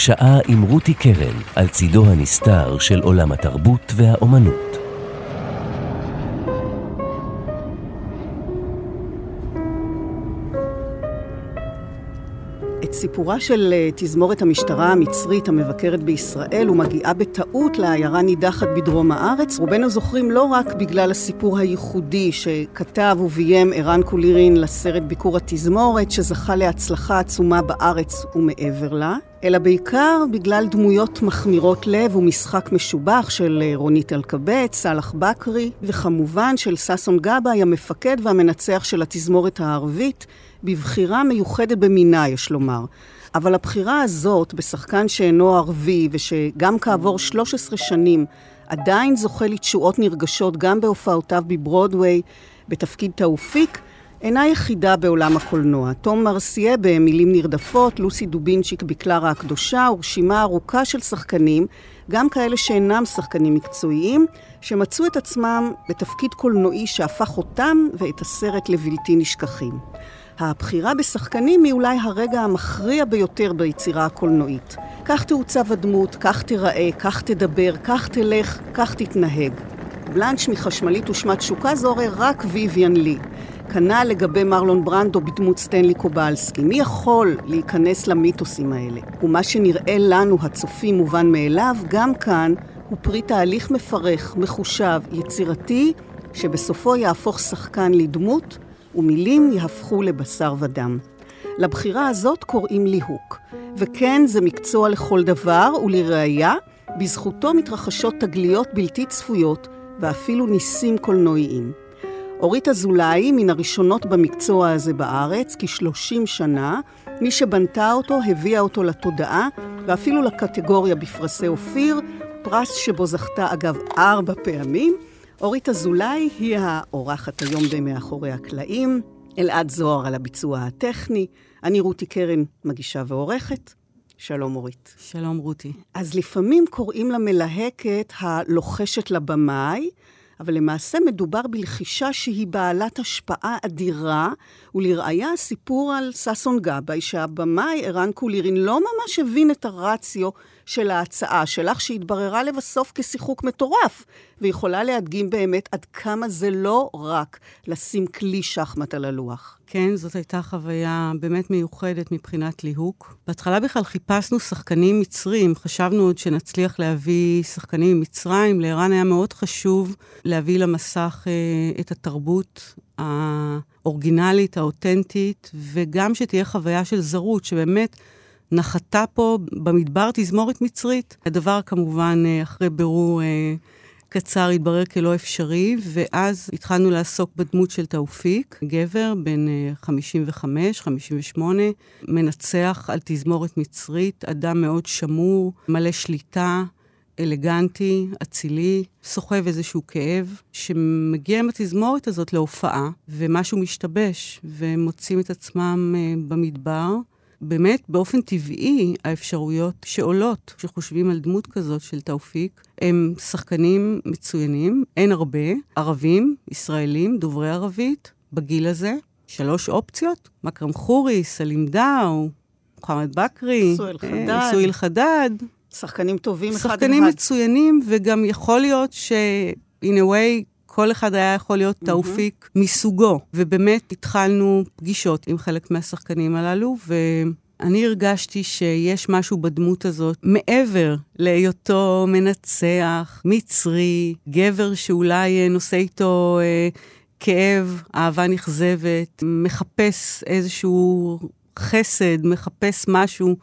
שעה עם רותי קרן על צידו הנסתר של עולם התרבות והאומנות. סיפורה של אה, תזמורת המשטרה המצרית המבקרת בישראל ומגיעה בטעות לעיירה נידחת בדרום הארץ, רובנו זוכרים לא רק בגלל הסיפור הייחודי שכתב וביים ערן קולירין לסרט ביקור התזמורת, שזכה להצלחה עצומה בארץ ומעבר לה, אלא בעיקר בגלל דמויות מחמירות לב ומשחק משובח של אה, רונית אלקבץ, סאלח בכרי, וכמובן של ששון גבאי, המפקד והמנצח של התזמורת הערבית, בבחירה מיוחדת במינה, יש לומר. אבל הבחירה הזאת בשחקן שאינו ערבי, ושגם כעבור 13 שנים עדיין זוכה לתשואות נרגשות גם בהופעותיו בברודוויי בתפקיד תאופיק, אינה יחידה בעולם הקולנוע. תום מרסיה במילים נרדפות, לוסי דובינצ'יק בקלרה הקדושה, ורשימה ארוכה של שחקנים, גם כאלה שאינם שחקנים מקצועיים, שמצאו את עצמם בתפקיד קולנועי שהפך אותם ואת הסרט לבלתי נשכחים. הבחירה בשחקנים היא אולי הרגע המכריע ביותר ביצירה הקולנועית. כך תעוצב הדמות, כך תיראה, כך תדבר, כך תלך, כך תתנהג. בלנץ' מחשמלית ושמת שוקה זו הרי רק ויויאן לי. כנ"ל לגבי מרלון ברנדו בדמות סטנלי קובלסקי. מי יכול להיכנס למיתוסים האלה? ומה שנראה לנו, הצופים, מובן מאליו, גם כאן הוא פרי תהליך מפרך, מחושב, יצירתי, שבסופו יהפוך שחקן לדמות, ומילים יהפכו לבשר ודם. לבחירה הזאת קוראים ליהוק. וכן, זה מקצוע לכל דבר, ולראיה, בזכותו מתרחשות תגליות בלתי צפויות, ואפילו ניסים קולנועיים. אורית אזולאי, מן הראשונות במקצוע הזה בארץ, כ-30 שנה, מי שבנתה אותו, הביאה אותו לתודעה, ואפילו לקטגוריה בפרסי אופיר, פרס שבו זכתה אגב ארבע פעמים. אורית אזולאי היא האורחת היום במאחורי הקלעים, אלעד זוהר על הביצוע הטכני, אני רותי קרן, מגישה ועורכת. שלום אורית. שלום רותי. אז לפעמים קוראים למלהקת הלוחשת לבמאי, אבל למעשה מדובר בלחישה שהיא בעלת השפעה אדירה, ולראיה הסיפור על ששון גבאי, שהבמאי ערן קולירין לא ממש הבין את הרציו של ההצעה שלך, שהתבררה לבסוף כשיחוק מטורף, ויכולה להדגים באמת עד כמה זה לא רק לשים כלי שחמט על הלוח. כן, זאת הייתה חוויה באמת מיוחדת מבחינת ליהוק. בהתחלה בכלל חיפשנו שחקנים מצרים, חשבנו עוד שנצליח להביא שחקנים ממצרים. לערן היה מאוד חשוב להביא למסך אה, את התרבות האורגינלית, האותנטית, וגם שתהיה חוויה של זרות, שבאמת... נחתה פה במדבר תזמורת מצרית. הדבר כמובן, אה, אחרי בירור אה, קצר, התברר כלא אפשרי, ואז התחלנו לעסוק בדמות של תאופיק, גבר בן 55, אה, 58, מנצח על תזמורת מצרית, אדם מאוד שמור, מלא שליטה. אלגנטי, אצילי, סוחב איזשהו כאב, שמגיע עם התזמורת הזאת להופעה, ומשהו משתבש, והם מוצאים את עצמם במדבר, באמת, באופן טבעי, האפשרויות שעולות כשחושבים על דמות כזאת של תאופיק, הם שחקנים מצוינים, אין הרבה, ערבים, ישראלים, דוברי ערבית, בגיל הזה. שלוש אופציות, מכרם חורי, סלים דאו, מוחמד בכרי, סואל אה, חדד. שחקנים טובים אחד אחד. שחקנים מצוינים, וגם יכול להיות ש... in a way, כל אחד היה יכול להיות mm-hmm. תאופיק מסוגו. ובאמת התחלנו פגישות עם חלק מהשחקנים הללו, ואני הרגשתי שיש משהו בדמות הזאת, מעבר להיותו מנצח, מצרי, גבר שאולי נושא איתו אה, כאב, אהבה נכזבת, מחפש איזשהו חסד, מחפש משהו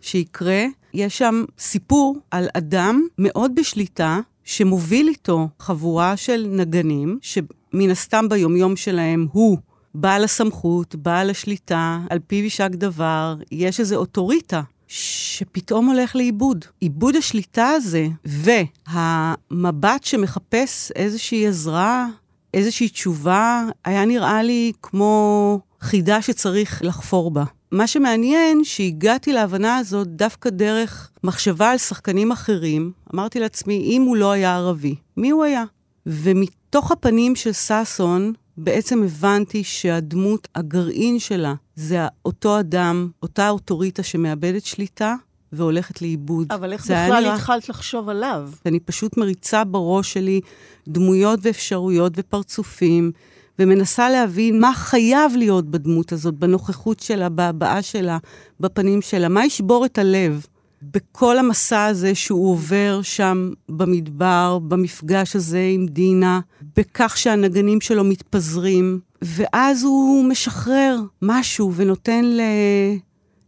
שיקרה. יש שם סיפור על אדם מאוד בשליטה, שמוביל איתו חבורה של נגנים, שמן הסתם ביומיום שלהם הוא בעל הסמכות, בעל השליטה, על פיו יישק דבר, יש איזו אוטוריטה שפתאום הולך לאיבוד. איבוד השליטה הזה, והמבט שמחפש איזושהי עזרה, איזושהי תשובה, היה נראה לי כמו חידה שצריך לחפור בה. מה שמעניין, שהגעתי להבנה הזאת דווקא דרך מחשבה על שחקנים אחרים. אמרתי לעצמי, אם הוא לא היה ערבי, מי הוא היה? ומתוך הפנים של ששון, בעצם הבנתי שהדמות, הגרעין שלה, זה אותו אדם, אותה אוטוריטה שמאבדת שליטה והולכת לאיבוד. אבל איך בכלל נראה... התחלת לחשוב עליו? אני פשוט מריצה בראש שלי דמויות ואפשרויות ופרצופים, ומנסה להבין מה חייב להיות בדמות הזאת, בנוכחות שלה, בהבעה שלה, בפנים שלה, מה ישבור את הלב. בכל המסע הזה שהוא עובר שם במדבר, במפגש הזה עם דינה, בכך שהנגנים שלו מתפזרים, ואז הוא משחרר משהו ונותן ל...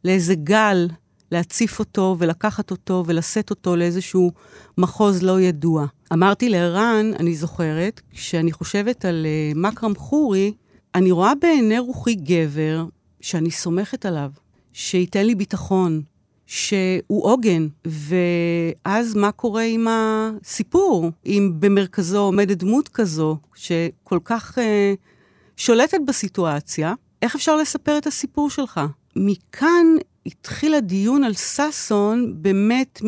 לאיזה גל להציף אותו ולקחת אותו ולשאת אותו לאיזשהו מחוז לא ידוע. אמרתי לערן, אני זוכרת, כשאני חושבת על uh, מכרם חורי, אני רואה בעיני רוחי גבר שאני סומכת עליו, שייתן לי ביטחון, שהוא עוגן. ואז מה קורה עם הסיפור? אם במרכזו עומדת דמות כזו, שכל כך uh, שולטת בסיטואציה, איך אפשר לספר את הסיפור שלך? מכאן התחיל הדיון על ששון, באמת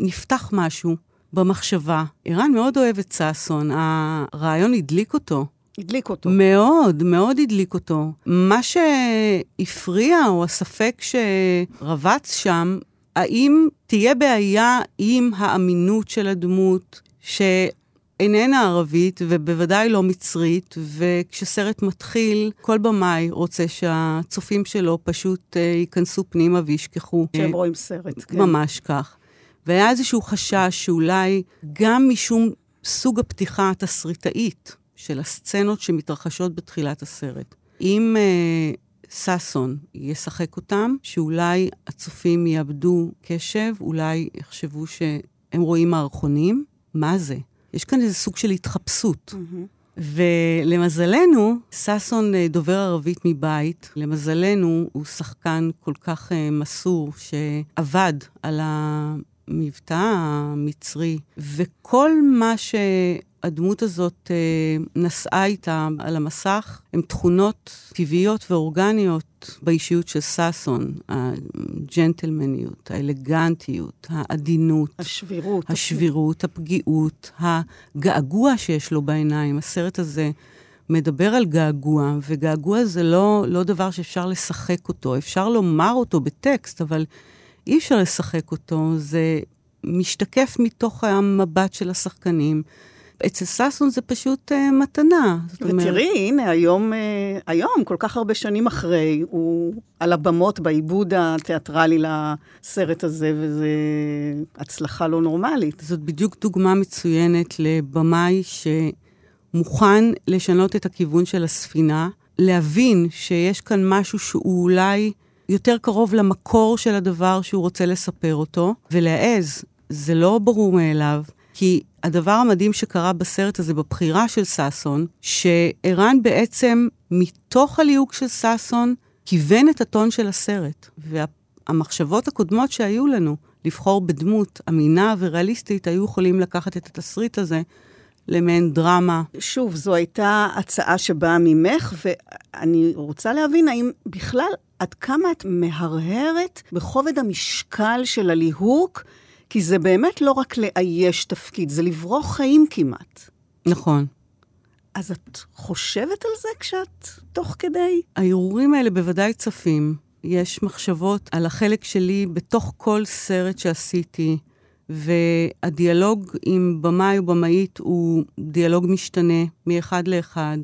נפתח משהו במחשבה. ערן מאוד אוהב את ששון, הרעיון הדליק אותו. הדליק אותו. מאוד, מאוד הדליק אותו. מה שהפריע, או הספק שרבץ שם, האם תהיה בעיה עם האמינות של הדמות, שאיננה ערבית ובוודאי לא מצרית, וכשסרט מתחיל, כל במאי רוצה שהצופים שלו פשוט uh, ייכנסו פנימה וישכחו. שהם רואים סרט, כן. ממש כך. והיה איזשהו חשש שאולי גם משום סוג הפתיחה התסריטאית, של הסצנות שמתרחשות בתחילת הסרט. אם אה, ששון ישחק אותם, שאולי הצופים יאבדו קשב, אולי יחשבו שהם רואים מערכונים, מה זה? יש כאן איזה סוג של התחפשות. Mm-hmm. ולמזלנו, ששון אה, דובר ערבית מבית. למזלנו, הוא שחקן כל כך uh, מסור, שעבד על המבטא המצרי, וכל מה ש... הדמות הזאת אה, נשאה איתה על המסך, הן תכונות טבעיות ואורגניות באישיות של ששון. הג'נטלמניות, האלגנטיות, העדינות. השבירות. השבירות, הפגיעות, הגעגוע שיש לו בעיניים. הסרט הזה מדבר על געגוע, וגעגוע זה לא, לא דבר שאפשר לשחק אותו. אפשר לומר אותו בטקסט, אבל אי אפשר לשחק אותו. זה משתקף מתוך המבט של השחקנים. אצל ששון זה פשוט uh, מתנה. ותראי. הנה, היום, uh, היום, כל כך הרבה שנים אחרי, הוא על הבמות בעיבוד התיאטרלי לסרט הזה, וזו הצלחה לא נורמלית. זאת בדיוק דוגמה מצוינת לבמאי שמוכן לשנות את הכיוון של הספינה, להבין שיש כאן משהו שהוא אולי יותר קרוב למקור של הדבר שהוא רוצה לספר אותו, ולהעז. זה לא ברור מאליו. כי הדבר המדהים שקרה בסרט הזה, בבחירה של ששון, שערן בעצם, מתוך הליהוק של ששון, כיוון את הטון של הסרט. והמחשבות הקודמות שהיו לנו, לבחור בדמות אמינה וריאליסטית, היו יכולים לקחת את התסריט הזה למעין דרמה. שוב, זו הייתה הצעה שבאה ממך, ואני רוצה להבין האם בכלל, עד כמה את מהרהרת בכובד המשקל של הליהוק, כי זה באמת לא רק לאייש תפקיד, זה לברוך חיים כמעט. נכון. אז את חושבת על זה כשאת תוך כדי? הערעורים האלה בוודאי צפים. יש מחשבות על החלק שלי בתוך כל סרט שעשיתי, והדיאלוג עם במאי או במאית הוא דיאלוג משתנה מאחד לאחד.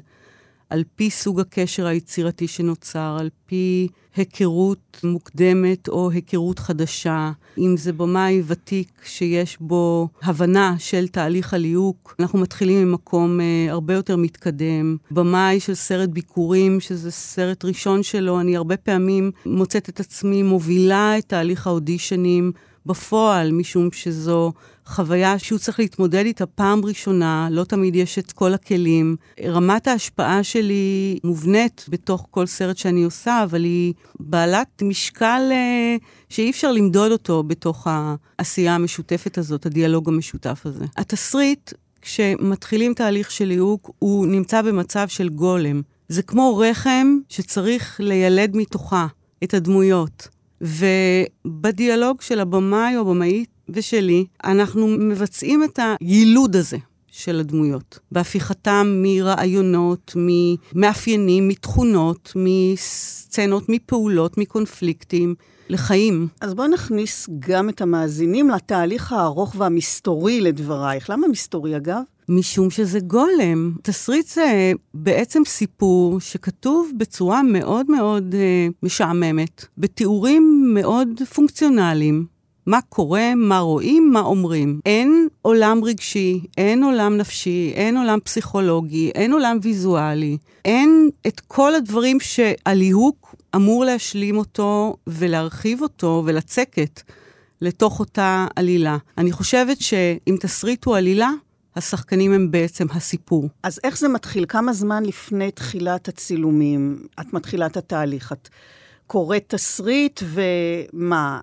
על פי סוג הקשר היצירתי שנוצר, על פי היכרות מוקדמת או היכרות חדשה, אם זה במאי ותיק שיש בו הבנה של תהליך הליהוק, אנחנו מתחילים ממקום אה, הרבה יותר מתקדם. במאי של סרט ביקורים, שזה סרט ראשון שלו, אני הרבה פעמים מוצאת את עצמי מובילה את תהליך האודישנים. בפועל, משום שזו חוויה שהוא צריך להתמודד איתה פעם ראשונה, לא תמיד יש את כל הכלים. רמת ההשפעה שלי מובנית בתוך כל סרט שאני עושה, אבל היא בעלת משקל אה, שאי אפשר למדוד אותו בתוך העשייה המשותפת הזאת, הדיאלוג המשותף הזה. התסריט, כשמתחילים תהליך של ליהוק, הוא נמצא במצב של גולם. זה כמו רחם שצריך לילד מתוכה את הדמויות. ובדיאלוג של הבמאי או הבמאית ושלי, אנחנו מבצעים את היילוד הזה של הדמויות, בהפיכתם מרעיונות, ממאפיינים, מתכונות, מסצנות, מפעולות, מקונפליקטים, לחיים. אז בואו נכניס גם את המאזינים לתהליך הארוך והמסתורי לדברייך. למה מסתורי, אגב? משום שזה גולם. תסריט זה בעצם סיפור שכתוב בצורה מאוד מאוד אה, משעממת, בתיאורים מאוד פונקציונליים. מה קורה, מה רואים, מה אומרים. אין עולם רגשי, אין עולם נפשי, אין עולם פסיכולוגי, אין עולם ויזואלי. אין את כל הדברים שהליהוק אמור להשלים אותו ולהרחיב אותו ולצקת לתוך אותה עלילה. אני חושבת שאם תסריט הוא עלילה, השחקנים הם בעצם הסיפור. אז איך זה מתחיל? כמה זמן לפני תחילת הצילומים את מתחילה את התהליך? את קוראת תסריט ומה?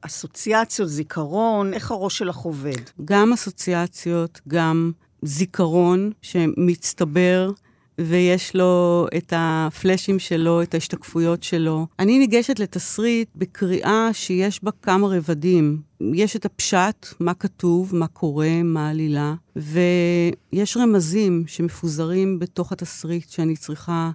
אסוציאציות, זיכרון, איך הראש שלך עובד? גם אסוציאציות, גם זיכרון שמצטבר ויש לו את הפלאשים שלו, את ההשתקפויות שלו. אני ניגשת לתסריט בקריאה שיש בה כמה רבדים. יש את הפשט, מה כתוב, מה קורה, מה העלילה, ויש רמזים שמפוזרים בתוך התסריט שאני צריכה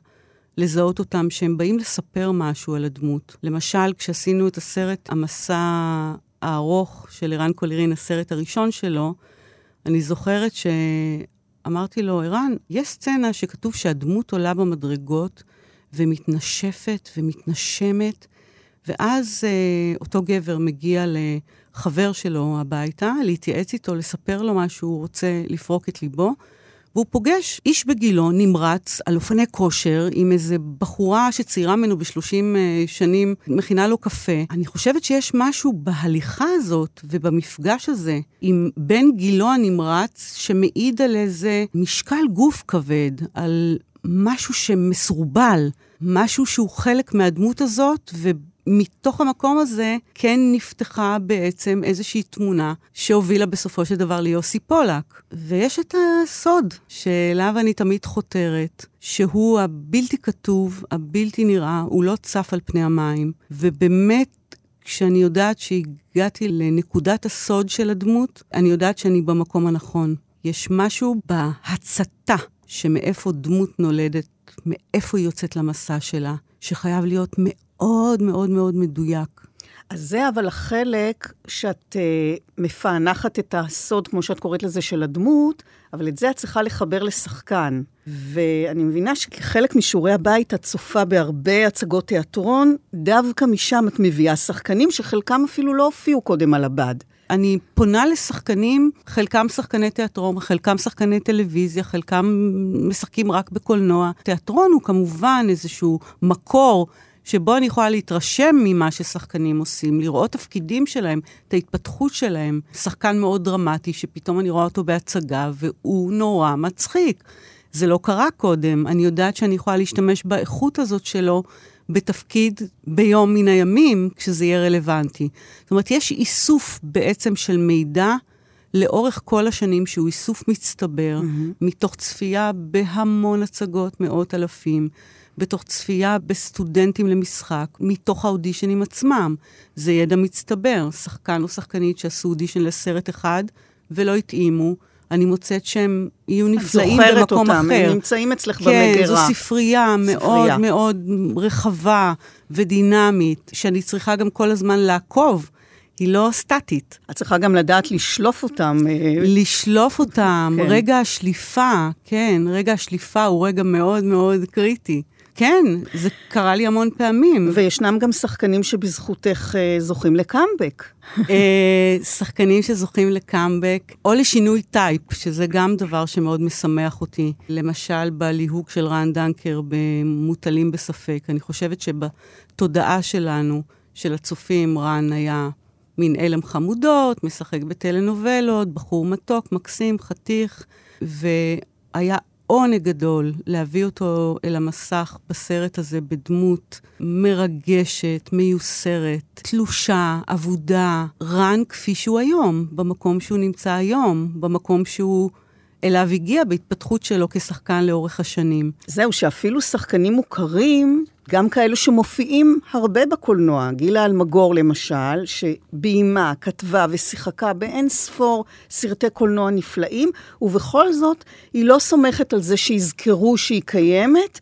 לזהות אותם, שהם באים לספר משהו על הדמות. למשל, כשעשינו את הסרט המסע הארוך של ערן קולירין, הסרט הראשון שלו, אני זוכרת ש... אמרתי לו, ערן, יש סצנה שכתוב שהדמות עולה במדרגות ומתנשפת ומתנשמת, ואז אה, אותו גבר מגיע לחבר שלו הביתה, להתייעץ איתו, לספר לו מה שהוא רוצה לפרוק את ליבו, והוא פוגש איש בגילו, נמרץ, על אופני כושר, עם איזה בחורה שצעירה ממנו ב-30 אה, שנים, מכינה לו קפה. אני חושבת שיש משהו בהליכה הזאת ובמפגש הזה עם בן גילו הנמרץ, שמעיד על איזה משקל גוף כבד, על משהו שמסורבל, משהו שהוא חלק מהדמות הזאת, ו... מתוך המקום הזה כן נפתחה בעצם איזושהי תמונה שהובילה בסופו של דבר ליוסי פולק. ויש את הסוד שאליו אני תמיד חותרת, שהוא הבלתי כתוב, הבלתי נראה, הוא לא צף על פני המים. ובאמת, כשאני יודעת שהגעתי לנקודת הסוד של הדמות, אני יודעת שאני במקום הנכון. יש משהו בהצתה שמאיפה דמות נולדת, מאיפה היא יוצאת למסע שלה, שחייב להיות מאוד... מאוד מאוד מדויק. אז זה אבל החלק שאת uh, מפענחת את הסוד, כמו שאת קוראת לזה, של הדמות, אבל את זה את צריכה לחבר לשחקן. ואני מבינה שכחלק משיעורי הבית את צופה בהרבה הצגות תיאטרון, דווקא משם את מביאה שחקנים שחלקם אפילו לא הופיעו קודם על הבד. אני פונה לשחקנים, חלקם שחקני תיאטרון, חלקם שחקני טלוויזיה, חלקם משחקים רק בקולנוע. תיאטרון הוא כמובן איזשהו מקור שבו אני יכולה להתרשם ממה ששחקנים עושים, לראות תפקידים שלהם, את ההתפתחות שלהם. שחקן מאוד דרמטי, שפתאום אני רואה אותו בהצגה, והוא נורא מצחיק. זה לא קרה קודם, אני יודעת שאני יכולה להשתמש באיכות הזאת שלו בתפקיד ביום מן הימים, כשזה יהיה רלוונטי. זאת אומרת, יש איסוף בעצם של מידע לאורך כל השנים, שהוא איסוף מצטבר, mm-hmm. מתוך צפייה בהמון הצגות, מאות אלפים. בתוך צפייה בסטודנטים למשחק, מתוך האודישנים עצמם. זה ידע מצטבר. שחקן או שחקנית שעשו אודישן לסרט אחד ולא התאימו, אני מוצאת שהם יהיו נפלאים במקום אותם, אחר. את זוכרת אותם, הם נמצאים אצלך כן, במגירה. כן, זו ספרייה, ספרייה מאוד מאוד רחבה ודינמית, שאני צריכה גם כל הזמן לעקוב. היא לא סטטית. את צריכה גם לדעת לשלוף אותם. אה, לשלוף אותם, כן. רגע השליפה, כן, רגע השליפה הוא רגע מאוד מאוד קריטי. כן, זה קרה לי המון פעמים. וישנם גם שחקנים שבזכותך אה, זוכים לקאמבק. אה, שחקנים שזוכים לקאמבק, או לשינוי type, שזה גם דבר שמאוד משמח אותי. למשל, בליהוק של רן דנקר במוטלים בספק. אני חושבת שבתודעה שלנו, של הצופים, רן היה מין אלם חמודות, משחק בטלנובלות, בחור מתוק, מקסים, חתיך, והיה עונג גדול להביא אותו אל המסך בסרט הזה בדמות מרגשת, מיוסרת, תלושה, אבודה, רן כפי שהוא היום, במקום שהוא נמצא היום, במקום שהוא אליו הגיע בהתפתחות שלו כשחקן לאורך השנים. זהו, שאפילו שחקנים מוכרים, גם כאלו שמופיעים הרבה בקולנוע, גילה אלמגור למשל, שביימה, כתבה ושיחקה באין ספור סרטי קולנוע נפלאים, ובכל זאת היא לא סומכת על זה שיזכרו שהיא קיימת.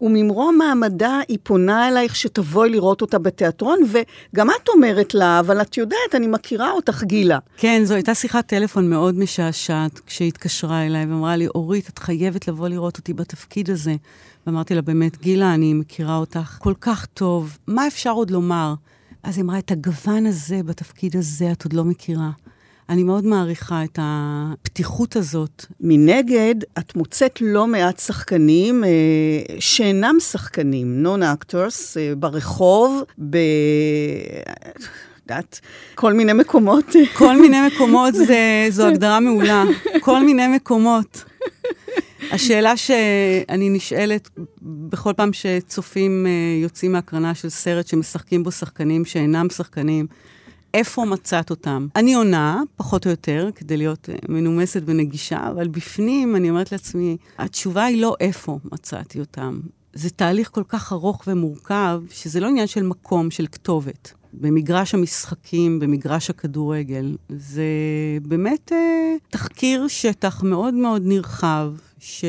וממרום מעמדה היא פונה אלייך שתבואי לראות אותה בתיאטרון, וגם את אומרת לה, אבל את יודעת, אני מכירה אותך, גילה. כן, זו הייתה שיחת טלפון מאוד משעשעת כשהיא התקשרה אליי ואמרה לי, אורית, את חייבת לבוא לראות אותי בתפקיד הזה. ואמרתי לה, באמת, גילה, אני מכירה אותך כל כך טוב, מה אפשר עוד לומר? אז היא אמרה, את הגוון הזה בתפקיד הזה את עוד לא מכירה. אני מאוד מעריכה את הפתיחות הזאת. מנגד, את מוצאת לא מעט שחקנים אה, שאינם שחקנים, non-actors, אה, ברחוב, ב... יודעת, כל מיני מקומות. כל מיני מקומות זה, זו הגדרה מעולה. כל מיני מקומות. השאלה שאני נשאלת בכל פעם שצופים אה, יוצאים מהקרנה של סרט שמשחקים בו שחקנים שאינם שחקנים, איפה מצאת אותם? אני עונה, פחות או יותר, כדי להיות אה, מנומסת ונגישה, אבל בפנים אני אומרת לעצמי, התשובה היא לא איפה מצאתי אותם. זה תהליך כל כך ארוך ומורכב, שזה לא עניין של מקום, של כתובת. במגרש המשחקים, במגרש הכדורגל. זה באמת אה, תחקיר שטח מאוד מאוד נרחב, ש...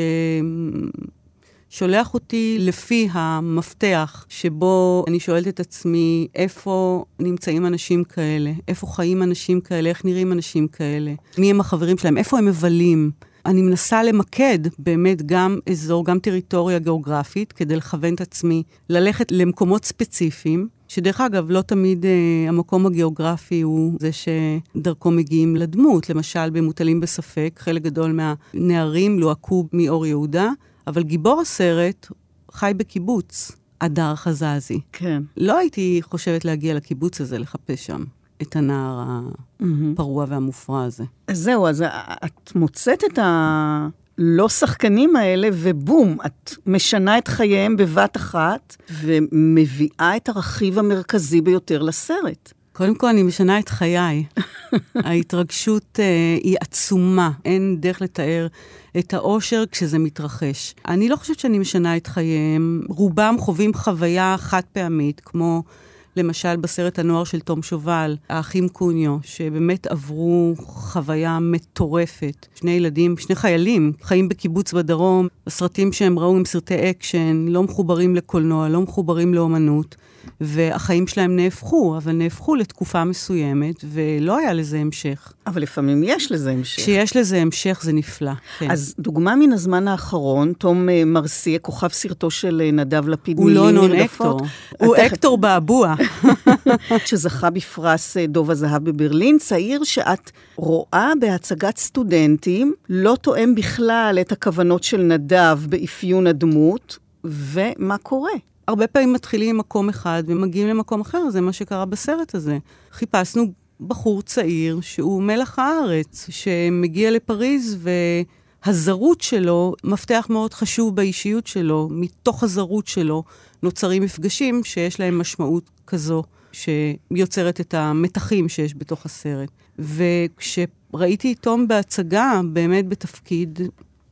שולח אותי לפי המפתח שבו אני שואלת את עצמי איפה נמצאים אנשים כאלה, איפה חיים אנשים כאלה, איך נראים אנשים כאלה, מי הם החברים שלהם, איפה הם מבלים. אני מנסה למקד באמת גם אזור, גם טריטוריה גיאוגרפית, כדי לכוון את עצמי ללכת למקומות ספציפיים, שדרך אגב, לא תמיד אה, המקום הגיאוגרפי הוא זה שדרכו מגיעים לדמות. למשל, במוטלים בספק, חלק גדול מהנערים לוהקו מאור יהודה, אבל גיבור הסרט חי בקיבוץ, הדר חזזי. כן. לא הייתי חושבת להגיע לקיבוץ הזה, לחפש שם את הנער הפרוע והמופרע הזה. אז זהו, אז את מוצאת את הלא שחקנים האלה, ובום, את משנה את חייהם בבת אחת, ומביאה את הרכיב המרכזי ביותר לסרט. קודם כל, אני משנה את חיי. ההתרגשות uh, היא עצומה, אין דרך לתאר את האושר כשזה מתרחש. אני לא חושבת שאני משנה את חייהם. רובם חווים חוויה חד פעמית, כמו למשל בסרט הנוער של תום שובל, האחים קוניו, שבאמת עברו חוויה מטורפת. שני ילדים, שני חיילים, חיים בקיבוץ בדרום, הסרטים שהם ראו הם סרטי אקשן, לא מחוברים לקולנוע, לא מחוברים לאומנות. והחיים שלהם נהפכו, אבל נהפכו לתקופה מסוימת, ולא היה לזה המשך. אבל לפעמים יש לזה המשך. כשיש לזה המשך זה נפלא, כן. אז דוגמה מן הזמן האחרון, תום אה, מרסייה, כוכב סרטו של אה, נדב לפיד הוא לא non actor, הוא אקטור באבוע. שזכה בפרס אה, דוב הזהב בברלין, צעיר שאת רואה בהצגת סטודנטים, לא תואם בכלל את הכוונות של נדב באפיון הדמות, ומה קורה? הרבה פעמים מתחילים ממקום אחד ומגיעים למקום אחר, זה מה שקרה בסרט הזה. חיפשנו בחור צעיר שהוא מלח הארץ, שמגיע לפריז והזרות שלו, מפתח מאוד חשוב באישיות שלו, מתוך הזרות שלו נוצרים מפגשים שיש להם משמעות כזו, שיוצרת את המתחים שיש בתוך הסרט. וכשראיתי את תום בהצגה, באמת בתפקיד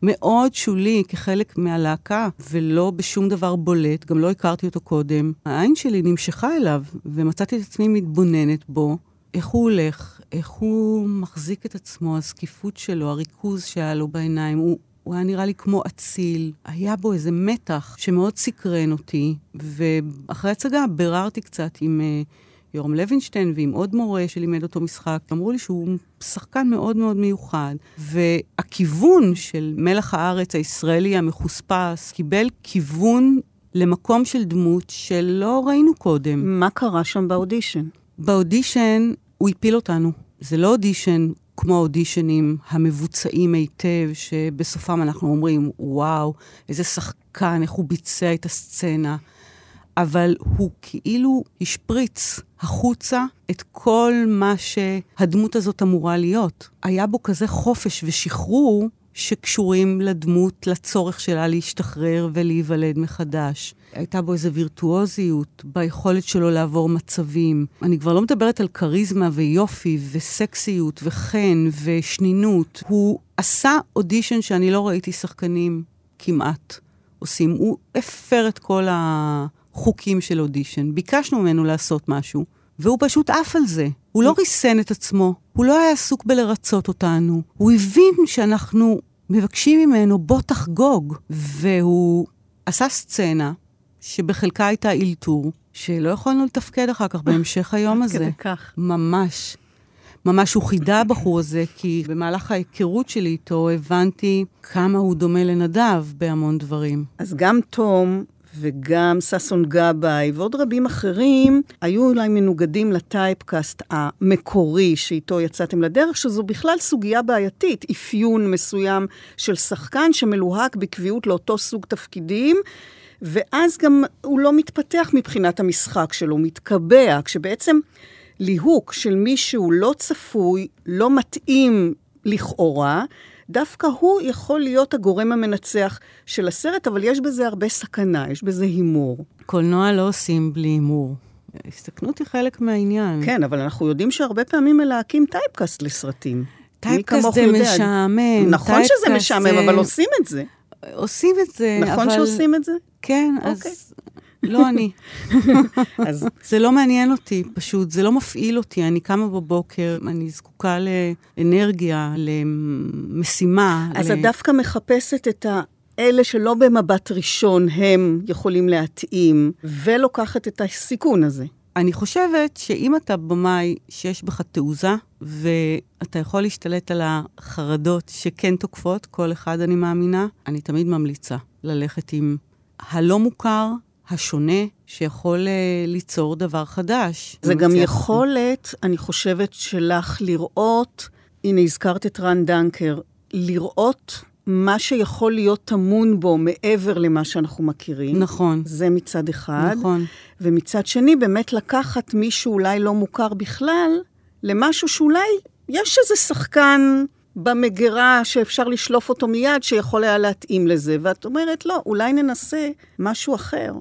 מאוד שולי כחלק מהלהקה, ולא בשום דבר בולט, גם לא הכרתי אותו קודם. העין שלי נמשכה אליו, ומצאתי את עצמי מתבוננת בו, איך הוא הולך, איך הוא מחזיק את עצמו, הזקיפות שלו, הריכוז שהיה לו בעיניים. הוא, הוא היה נראה לי כמו אציל, היה בו איזה מתח שמאוד סקרן אותי, ואחרי הצגה ביררתי קצת עם... Uh, יורם לוינשטיין ועם עוד מורה שלימד אותו משחק, אמרו לי שהוא שחקן מאוד מאוד מיוחד. והכיוון של מלח הארץ הישראלי המחוספס קיבל כיוון למקום של דמות שלא ראינו קודם. מה קרה שם באודישן? באודישן הוא הפיל אותנו. זה לא אודישן כמו האודישנים המבוצעים היטב, שבסופם אנחנו אומרים, וואו, איזה שחקן, איך הוא ביצע את הסצנה. אבל הוא כאילו השפריץ החוצה את כל מה שהדמות הזאת אמורה להיות. היה בו כזה חופש ושחרור שקשורים לדמות, לצורך שלה להשתחרר ולהיוולד מחדש. הייתה בו איזו וירטואוזיות ביכולת שלו לעבור מצבים. אני כבר לא מדברת על כריזמה ויופי וסקסיות וחן ושנינות. הוא עשה אודישן שאני לא ראיתי שחקנים כמעט עושים. הוא הפר את כל החוקים של אודישן. ביקשנו ממנו לעשות משהו, והוא פשוט עף על זה. הוא לא ריסן את עצמו, הוא לא היה עסוק בלרצות אותנו. הוא הבין שאנחנו מבקשים ממנו, בוא תחגוג. והוא עשה סצנה שבחלקה הייתה אילתור, שלא יכולנו לתפקד אחר כך בהמשך היום הזה. עד כדי כך. ממש. ממש הוא חידה הבחור הזה, כי במהלך ההיכרות שלי איתו הבנתי כמה הוא דומה לנדב בהמון דברים. אז גם תום וגם ששון גבאי ועוד רבים אחרים היו אולי מנוגדים לטייפקאסט המקורי שאיתו יצאתם לדרך, שזו בכלל סוגיה בעייתית, אפיון מסוים של שחקן שמלוהק בקביעות לאותו סוג תפקידים. ואז גם הוא לא מתפתח מבחינת המשחק שלו, מתקבע, כשבעצם ליהוק של מישהו לא צפוי, לא מתאים לכאורה, דווקא הוא יכול להיות הגורם המנצח של הסרט, אבל יש בזה הרבה סכנה, יש בזה הימור. קולנוע לא עושים בלי הימור. הסתכנות היא חלק מהעניין. כן, אבל אנחנו יודעים שהרבה פעמים מלהקים typecast לסרטים. typecast זה ידוע. משעמם. נכון שזה משעמם, זה... אבל עושים את זה. עושים את זה, נכון אבל... נכון שעושים את זה? כן, אז... לא אני. אז... זה לא מעניין אותי, פשוט, זה לא מפעיל אותי. אני קמה בבוקר, אני זקוקה לאנרגיה, למשימה. אז ל... את דווקא מחפשת את ה... אלה שלא במבט ראשון הם יכולים להתאים, ולוקחת את הסיכון הזה. אני חושבת שאם אתה במאי שיש בך תעוזה, ואתה יכול להשתלט על החרדות שכן תוקפות, כל אחד אני מאמינה, אני תמיד ממליצה ללכת עם הלא מוכר, השונה, שיכול uh, ליצור דבר חדש. זה גם יכולת, אני חושבת, שלך לראות, הנה הזכרת את רן דנקר, לראות מה שיכול להיות טמון בו מעבר למה שאנחנו מכירים. נכון. זה מצד אחד. נכון. ומצד שני, באמת לקחת מישהו אולי לא מוכר בכלל, למשהו שאולי יש איזה שחקן במגירה שאפשר לשלוף אותו מיד, שיכול היה להתאים לזה. ואת אומרת, לא, אולי ננסה משהו אחר.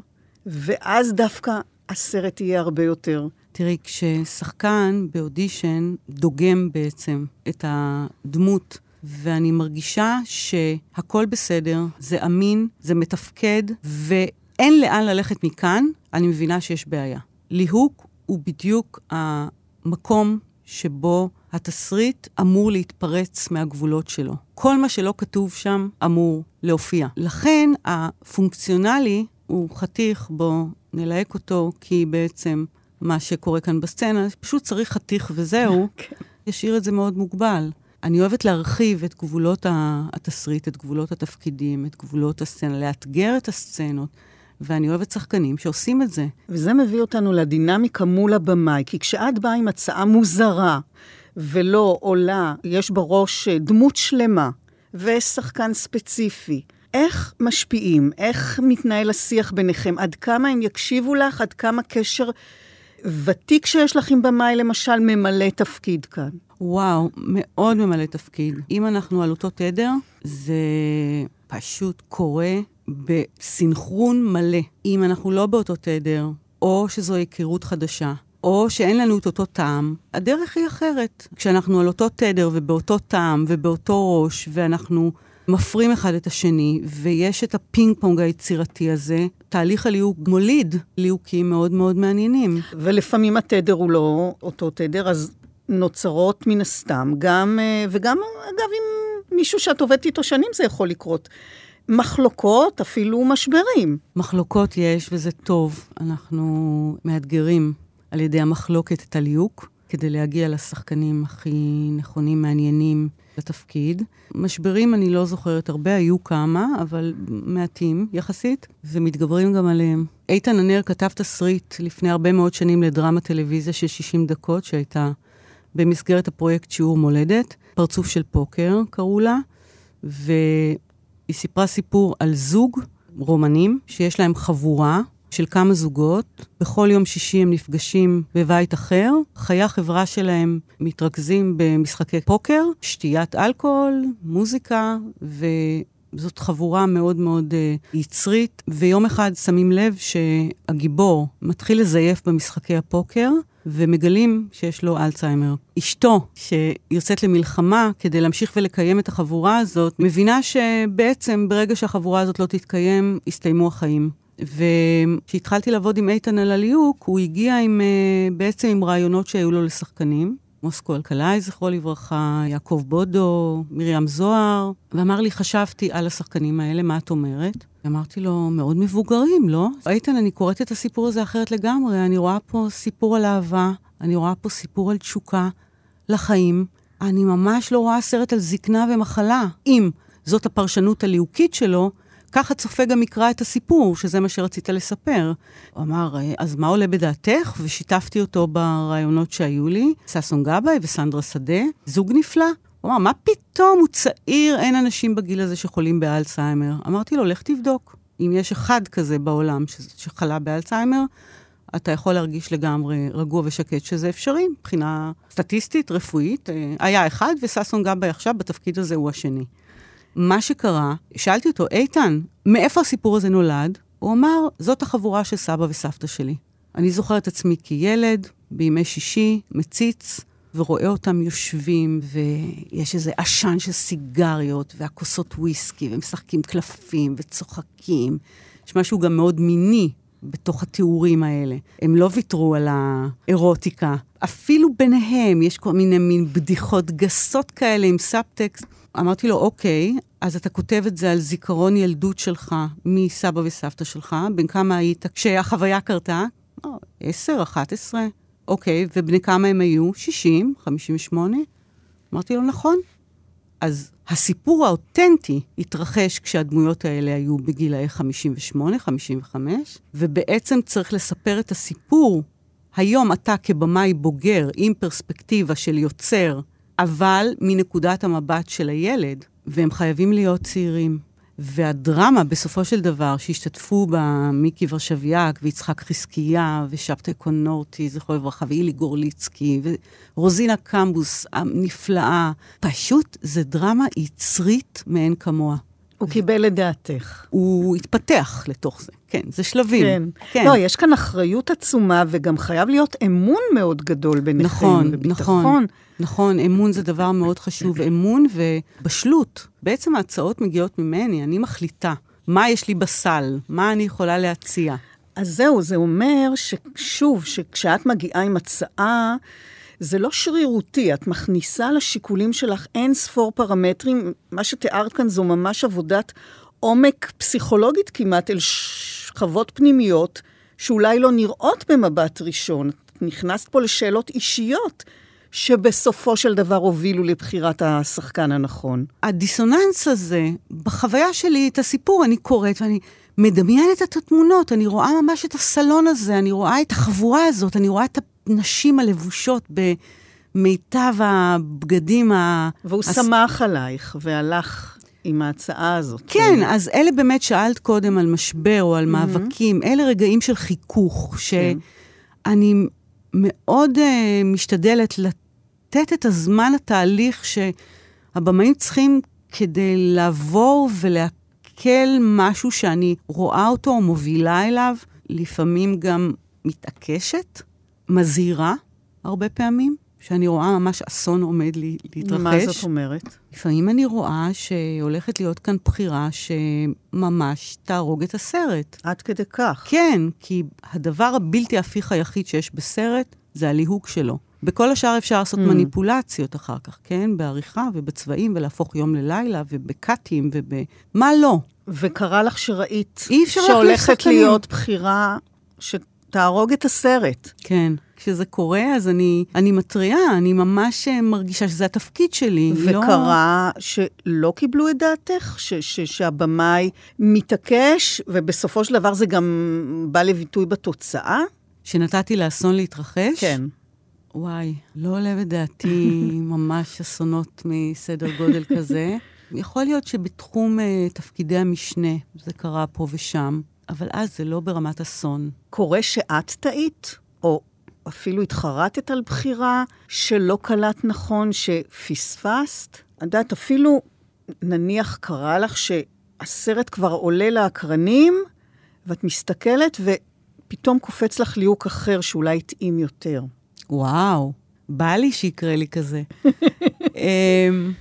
ואז דווקא הסרט יהיה הרבה יותר. תראי, כששחקן באודישן דוגם בעצם את הדמות, ואני מרגישה שהכל בסדר, זה אמין, זה מתפקד, ואין לאן ללכת מכאן, אני מבינה שיש בעיה. ליהוק הוא בדיוק המקום שבו התסריט אמור להתפרץ מהגבולות שלו. כל מה שלא כתוב שם אמור להופיע. לכן הפונקציונלי הוא חתיך, בו נלהק אותו, כי בעצם מה שקורה כאן בסצנה, פשוט צריך חתיך וזהו. ישאיר את זה מאוד מוגבל. אני אוהבת להרחיב את גבולות התסריט, את גבולות התפקידים, את גבולות הסצנה, לאתגר את הסצנות. ואני אוהבת שחקנים שעושים את זה. וזה מביא אותנו לדינמיקה מול הבמאי, כי כשאת באה עם הצעה מוזרה ולא עולה, יש בראש דמות שלמה ושחקן ספציפי, איך משפיעים? איך מתנהל השיח ביניכם? עד כמה הם יקשיבו לך? עד כמה קשר ותיק שיש לך עם במאי, למשל, ממלא תפקיד כאן? וואו, מאוד ממלא תפקיד. אם אנחנו על אותו תדר, זה פשוט קורה בסינכרון מלא. אם אנחנו לא באותו תדר, או שזו היכרות חדשה, או שאין לנו את אותו טעם, הדרך היא אחרת. כשאנחנו על אותו תדר ובאותו טעם ובאותו ראש, ואנחנו מפרים אחד את השני, ויש את הפינג פונג היצירתי הזה, תהליך הליהוק מוליד ליהוקים מאוד מאוד מעניינים. ולפעמים התדר הוא לא אותו תדר, אז נוצרות מן הסתם גם, אה, וגם אגב עם מישהו שאת עובדת איתו שנים זה יכול לקרות. מחלוקות, אפילו משברים. מחלוקות יש, וזה טוב. אנחנו מאתגרים על ידי המחלוקת את הליהוק, כדי להגיע לשחקנים הכי נכונים, מעניינים, לתפקיד. משברים אני לא זוכרת הרבה, היו כמה, אבל מעטים יחסית, ומתגברים גם עליהם. איתן ענר כתב תסריט לפני הרבה מאוד שנים לדרמה טלוויזיה של 60 דקות, שהייתה במסגרת הפרויקט שיעור מולדת, פרצוף של פוקר קראו לה, והיא סיפרה סיפור על זוג רומנים שיש להם חבורה, של כמה זוגות. בכל יום שישי הם נפגשים בבית אחר. חיי החברה שלהם מתרכזים במשחקי פוקר, שתיית אלכוהול, מוזיקה, ו... זאת חבורה מאוד מאוד uh, יצרית, ויום אחד שמים לב שהגיבור מתחיל לזייף במשחקי הפוקר, ומגלים שיש לו אלצהיימר. אשתו, שיוצאת למלחמה כדי להמשיך ולקיים את החבורה הזאת, מבינה שבעצם ברגע שהחבורה הזאת לא תתקיים, יסתיימו החיים. וכשהתחלתי לעבוד עם איתן על הליהוק, הוא הגיע עם, uh, בעצם עם רעיונות שהיו לו לשחקנים. מוסקו אלקלעי, זכרו לברכה, יעקב בודו, מרים זוהר, ואמר לי, חשבתי על השחקנים האלה, מה את אומרת? אמרתי לו, מאוד מבוגרים, לא? איתן, אני קוראת את הסיפור הזה אחרת לגמרי. אני רואה פה סיפור על אהבה, אני רואה פה סיפור על תשוקה לחיים. אני ממש לא רואה סרט על זקנה ומחלה. אם זאת הפרשנות הליהוקית שלו, ככה צופה גם יקרא את הסיפור, שזה מה שרצית לספר. הוא אמר, אז מה עולה בדעתך? ושיתפתי אותו ברעיונות שהיו לי, ששון גבאי וסנדרה שדה, זוג נפלא. הוא אמר, מה פתאום, הוא צעיר, אין אנשים בגיל הזה שחולים באלצהיימר. אמרתי לו, לך תבדוק. אם יש אחד כזה בעולם שחלה באלצהיימר, אתה יכול להרגיש לגמרי רגוע ושקט שזה אפשרי, מבחינה סטטיסטית, רפואית. אה, היה אחד, וששון גבאי עכשיו בתפקיד הזה הוא השני. מה שקרה, שאלתי אותו, איתן, מאיפה הסיפור הזה נולד? הוא אמר, זאת החבורה של סבא וסבתא שלי. אני זוכר את עצמי כילד, בימי שישי, מציץ, ורואה אותם יושבים, ויש איזה עשן של סיגריות, והכוסות וויסקי, ומשחקים קלפים, וצוחקים. יש משהו גם מאוד מיני בתוך התיאורים האלה. הם לא ויתרו על האירוטיקה. אפילו ביניהם יש כל מיני מין בדיחות גסות כאלה עם סאבטקסט. אמרתי לו, אוקיי, אז אתה כותב את זה על זיכרון ילדות שלך מסבא וסבתא שלך, בן כמה היית כשהחוויה קרתה? עשר, אחת עשרה. אוקיי, ובני כמה הם היו? שישים, חמישים ושמונה? אמרתי לו, נכון. אז הסיפור האותנטי התרחש כשהדמויות האלה היו בגילאי 58, 55, ובעצם צריך לספר את הסיפור. היום אתה כבמאי בוגר עם פרספקטיבה של יוצר, אבל מנקודת המבט של הילד, והם חייבים להיות צעירים. והדרמה, בסופו של דבר, שהשתתפו בה מיקי ורשביאק ויצחק חזקיה ושבתאי קונורטי, זכרו לברכה, ואילי גורליצקי ורוזינה קמבוס הנפלאה, פשוט זה דרמה יצרית מאין כמוה. הוא קיבל את דעתך. הוא התפתח לתוך זה, כן, זה שלבים. כן. כן. לא, יש כאן אחריות עצומה, וגם חייב להיות אמון מאוד גדול ביניכם. נכון, וביטחון. נכון, נכון, אמון זה דבר מאוד חשוב. אמון ובשלות. בעצם ההצעות מגיעות ממני, אני מחליטה מה יש לי בסל, מה אני יכולה להציע. אז זהו, זה אומר ששוב, שכשאת מגיעה עם הצעה, זה לא שרירותי, את מכניסה לשיקולים שלך אין ספור פרמטרים. מה שתיארת כאן זו ממש עבודת עומק פסיכולוגית כמעט אל שכבות פנימיות, שאולי לא נראות במבט ראשון. את נכנסת פה לשאלות אישיות. שבסופו של דבר הובילו לבחירת השחקן הנכון. הדיסוננס הזה, בחוויה שלי, את הסיפור, אני קוראת ואני מדמיינת את התמונות, אני רואה ממש את הסלון הזה, אני רואה את החבורה הזאת, אני רואה את הנשים הלבושות במיטב הבגדים ה... והוא הס... שמח עלייך והלך עם ההצעה הזאת. כן, אז אלה באמת, שאלת קודם על משבר או על מאבקים, אלה רגעים של חיכוך, כן. שאני מאוד uh, משתדלת לתת את הזמן לתהליך שהבמאים צריכים כדי לעבור ולעכל משהו שאני רואה אותו או מובילה אליו, לפעמים גם מתעקשת. מזהירה הרבה פעמים, שאני רואה ממש אסון עומד לי, להתרחש. מה זאת אומרת? לפעמים אני רואה שהולכת להיות כאן בחירה שממש תהרוג את הסרט. עד כדי כך. כן, כי הדבר הבלתי הפיך היחיד שיש בסרט זה הליהוק שלו. בכל השאר אפשר לעשות mm. מניפולציות אחר כך, כן? בעריכה ובצבעים, ולהפוך יום ללילה, ובקאטים, וב... מה לא? וקרה לך שראית שהולכת להיות בחירה ש... תהרוג את הסרט. כן. כשזה קורה, אז אני, אני מתריעה, אני ממש אה, מרגישה שזה התפקיד שלי. לא- וקרה לא... שלא קיבלו את דעתך? ש, ש, שהבמאי מתעקש, ובסופו של דבר זה גם בא לביטוי בתוצאה? שנתתי לאסון להתרחש? כן. וואי, לא עולה בדעתי ממש אסונות מסדר גודל כזה. יכול להיות שבתחום uh, תפקידי המשנה, זה קרה פה ושם. אבל אז זה לא ברמת אסון. קורה שאת טעית, או אפילו התחרטת על בחירה שלא קלט נכון, שפספסת? את יודעת, אפילו נניח קרה לך שהסרט כבר עולה לאקרנים, ואת מסתכלת ופתאום קופץ לך ליהוק אחר שאולי התאים יותר. וואו, בא לי שיקרה לי כזה. אמ,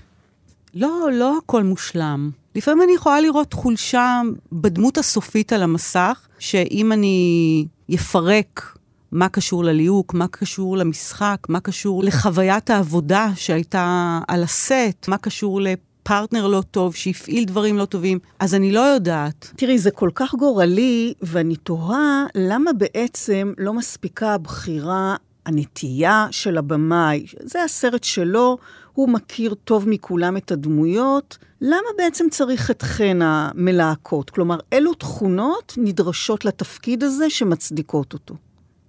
לא, לא הכל מושלם. לפעמים אני יכולה לראות חולשה בדמות הסופית על המסך, שאם אני אפרק מה קשור לליהוק, מה קשור למשחק, מה קשור לחוויית העבודה שהייתה על הסט, מה קשור לפרטנר לא טוב שהפעיל דברים לא טובים, אז אני לא יודעת. תראי, זה כל כך גורלי, ואני תוהה למה בעצם לא מספיקה הבחירה, הנטייה של הבמאי. זה הסרט שלו, הוא מכיר טוב מכולם את הדמויות. למה בעצם צריך אתכן המלהקות? כלומר, אילו תכונות נדרשות לתפקיד הזה שמצדיקות אותו?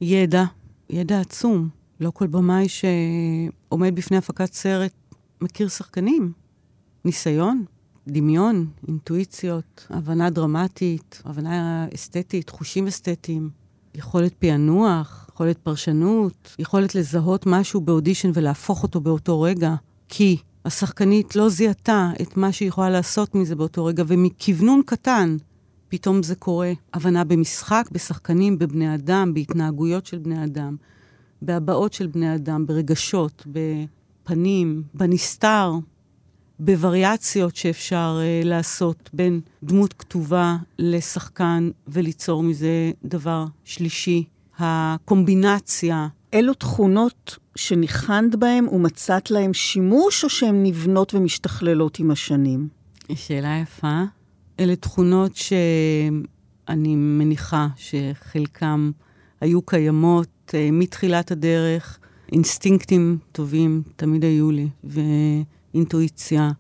ידע, ידע עצום. לא כל במאי שעומד בפני הפקת סרט מכיר שחקנים. ניסיון, דמיון, אינטואיציות, הבנה דרמטית, הבנה אסתטית, חושים אסתטיים, יכולת פענוח, יכולת פרשנות, יכולת לזהות משהו באודישן ולהפוך אותו באותו רגע, כי השחקנית לא זיהתה את מה שהיא יכולה לעשות מזה באותו רגע, ומכוונון קטן פתאום זה קורה. הבנה במשחק, בשחקנים, בבני אדם, בהתנהגויות של בני אדם, בהבעות של בני אדם, ברגשות, בפנים, בנסתר, בווריאציות שאפשר uh, לעשות בין דמות כתובה לשחקן וליצור מזה דבר שלישי. הקומבינציה. אילו תכונות שניחנת בהן ומצאת להן שימוש, או שהן נבנות ומשתכללות עם השנים? שאלה יפה. אלה תכונות שאני מניחה שחלקם היו קיימות uh, מתחילת הדרך. אינסטינקטים טובים תמיד היו לי, ואינטואיציה,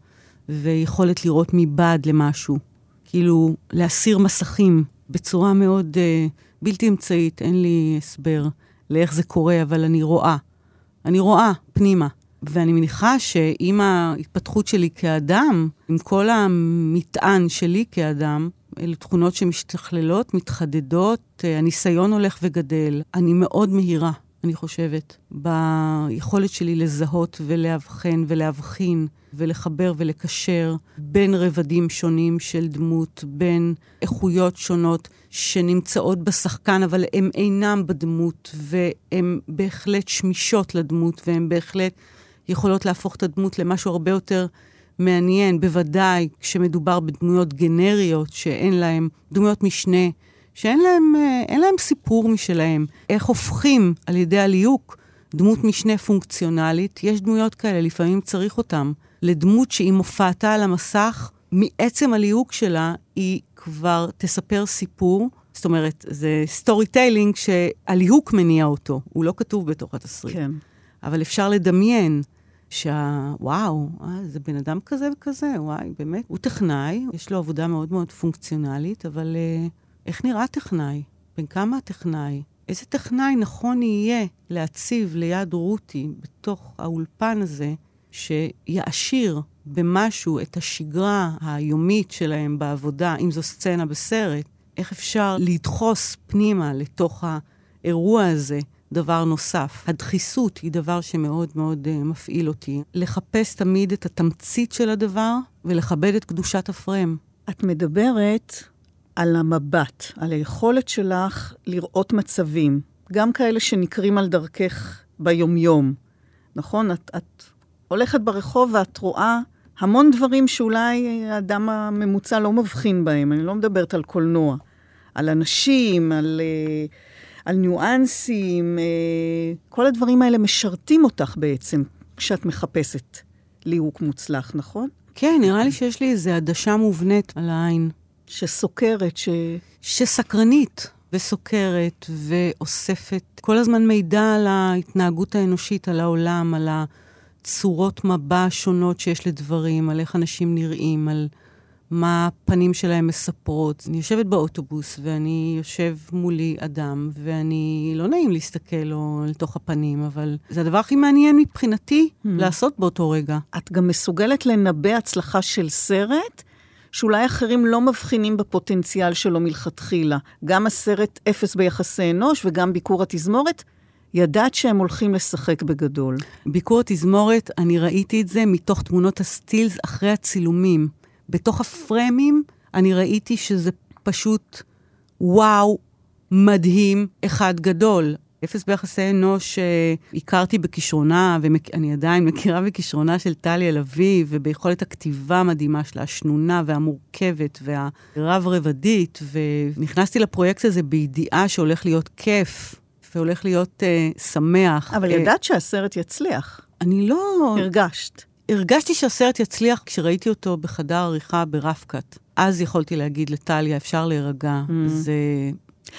ויכולת לראות מבעד למשהו. כאילו, להסיר מסכים בצורה מאוד uh, בלתי אמצעית, אין לי הסבר לאיך זה קורה, אבל אני רואה. אני רואה פנימה. ואני מניחה שעם ההתפתחות שלי כאדם, עם כל המטען שלי כאדם, אלה תכונות שמשתכללות, מתחדדות, הניסיון הולך וגדל. אני מאוד מהירה, אני חושבת, ביכולת שלי לזהות ולאבחן ולהבחין ולחבר ולקשר בין רבדים שונים של דמות, בין איכויות שונות שנמצאות בשחקן, אבל הן אינם בדמות, והן בהחלט שמישות לדמות, והן בהחלט יכולות להפוך את הדמות למשהו הרבה יותר מעניין, בוודאי כשמדובר בדמויות גנריות שאין להן, דמויות משנה, שאין להן, אה, להן סיפור משלהם. איך הופכים על ידי הליהוק דמות משנה פונקציונלית? יש דמויות כאלה, לפעמים צריך אותן. לדמות שעם הופעתה על המסך, מעצם הליהוק שלה, היא כבר תספר סיפור. זאת אומרת, זה storytelling שהליהוק מניע אותו, הוא לא כתוב בתוך התסריט. כן. אבל אפשר לדמיין שוואו, אה, זה בן אדם כזה וכזה, וואי, באמת. הוא טכנאי, יש לו עבודה מאוד מאוד פונקציונלית, אבל אה, איך נראה טכנאי? בן כמה הטכנאי? איזה טכנאי נכון יהיה להציב ליד רותי בתוך האולפן הזה, שיעשיר במשהו את השגרה היומית שלהם בעבודה, אם זו סצנה בסרט, איך אפשר לדחוס פנימה לתוך האירוע הזה דבר נוסף. הדחיסות היא דבר שמאוד מאוד uh, מפעיל אותי. לחפש תמיד את התמצית של הדבר ולכבד את קדושת הפרם. את מדברת על המבט, על היכולת שלך לראות מצבים, גם כאלה שנקרים על דרכך ביומיום. נכון? את, את הולכת ברחוב ואת רואה המון דברים שאולי האדם הממוצע לא מבחין בהם. אני לא מדברת על קולנוע. על אנשים, על... Uh, על ניואנסים, אה, כל הדברים האלה משרתים אותך בעצם כשאת מחפשת ליהוק מוצלח, נכון? כן, נראה לי שיש לי איזו עדשה מובנית על העין. שסוקרת, ש... שסקרנית וסוקרת ואוספת כל הזמן מידע על ההתנהגות האנושית, על העולם, על הצורות מבע השונות שיש לדברים, על איך אנשים נראים, על... מה הפנים שלהם מספרות. אני יושבת באוטובוס, ואני יושב מולי אדם, ואני, לא נעים להסתכל לו לתוך הפנים, אבל זה הדבר הכי מעניין מבחינתי mm. לעשות באותו רגע. את גם מסוגלת לנבא הצלחה של סרט, שאולי אחרים לא מבחינים בפוטנציאל שלו מלכתחילה. גם הסרט אפס ביחסי אנוש וגם ביקור התזמורת, ידעת שהם הולכים לשחק בגדול. ביקור התזמורת, אני ראיתי את זה מתוך תמונות הסטילס אחרי הצילומים. בתוך הפרמים, אני ראיתי שזה פשוט וואו, מדהים, אחד גדול. אפס ביחסי אנוש אה, הכרתי בכישרונה, ואני עדיין מכירה בכישרונה של טליה לביא, וביכולת הכתיבה המדהימה שלה, השנונה והמורכבת והרב-רבדית, ונכנסתי לפרויקט הזה בידיעה שהולך להיות כיף, והולך להיות uh, שמח. אבל ידעת שהסרט יצליח. אני לא... הרגשת. הרגשתי שהסרט יצליח כשראיתי אותו בחדר עריכה ברפקת. אז יכולתי להגיד לטליה, אפשר להירגע, mm. זה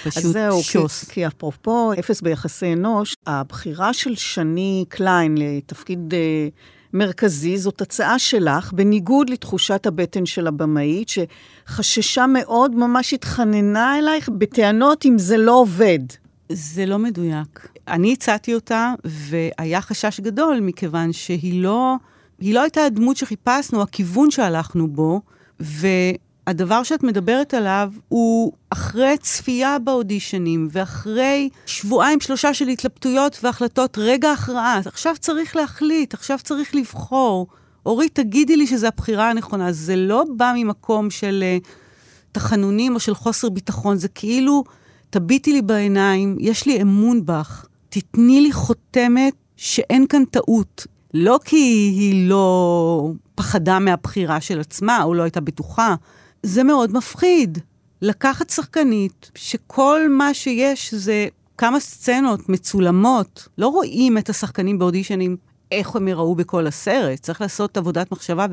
פשוט אז זהו, שוס. כי, כי אפרופו אפס ביחסי אנוש, הבחירה של שני קליין לתפקיד אה, מרכזי זאת הצעה שלך, בניגוד לתחושת הבטן של הבמאית, שחששה מאוד, ממש התחננה אלייך בטענות אם זה לא עובד. זה לא מדויק. אני הצעתי אותה, והיה חשש גדול, מכיוון שהיא לא, היא לא הייתה הדמות שחיפשנו, הכיוון שהלכנו בו, ו... הדבר שאת מדברת עליו הוא אחרי צפייה באודישנים ואחרי שבועיים שלושה של התלבטויות והחלטות, רגע הכרעה, עכשיו צריך להחליט, עכשיו צריך לבחור. אורית, תגידי לי שזו הבחירה הנכונה. זה לא בא ממקום של uh, תחנונים או של חוסר ביטחון, זה כאילו, תביטי לי בעיניים, יש לי אמון בך, תתני לי חותמת שאין כאן טעות. לא כי היא לא פחדה מהבחירה של עצמה, או לא הייתה בטוחה, זה מאוד מפחיד. לקחת שחקנית שכל מה שיש זה כמה סצנות מצולמות, לא רואים את השחקנים באודישנים, איך הם יראו בכל הסרט. צריך לעשות עבודת מחשבה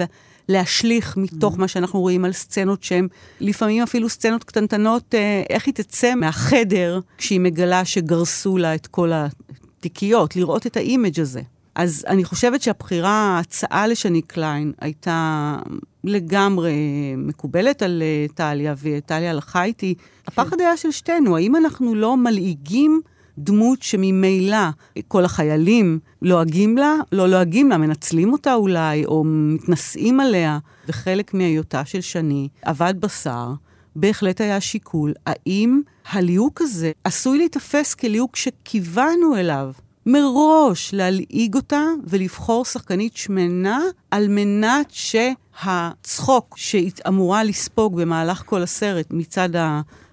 ולהשליך מתוך mm. מה שאנחנו רואים על סצנות שהן לפעמים אפילו סצנות קטנטנות, אה, איך היא תצא מהחדר כשהיא מגלה שגרסו לה את כל התיקיות, לראות את האימג' הזה. אז אני חושבת שהבחירה, ההצעה לשני קליין, הייתה לגמרי מקובלת על אה, טליה, וטליה הלכה איתי. הפחד היה של שתינו, האם אנחנו לא מלעיגים דמות שממילא כל החיילים לועגים לה, לא לועגים לה, מנצלים אותה אולי, או מתנשאים עליה, וחלק מהיותה של שני אבד בשר. בהחלט היה שיקול, האם הליהוק הזה עשוי להיתפס כליהוק שכיוונו אליו מראש להלעיג אותה ולבחור שחקנית שמנה על מנת שהצחוק שהיא אמורה לספוג במהלך כל הסרט מצד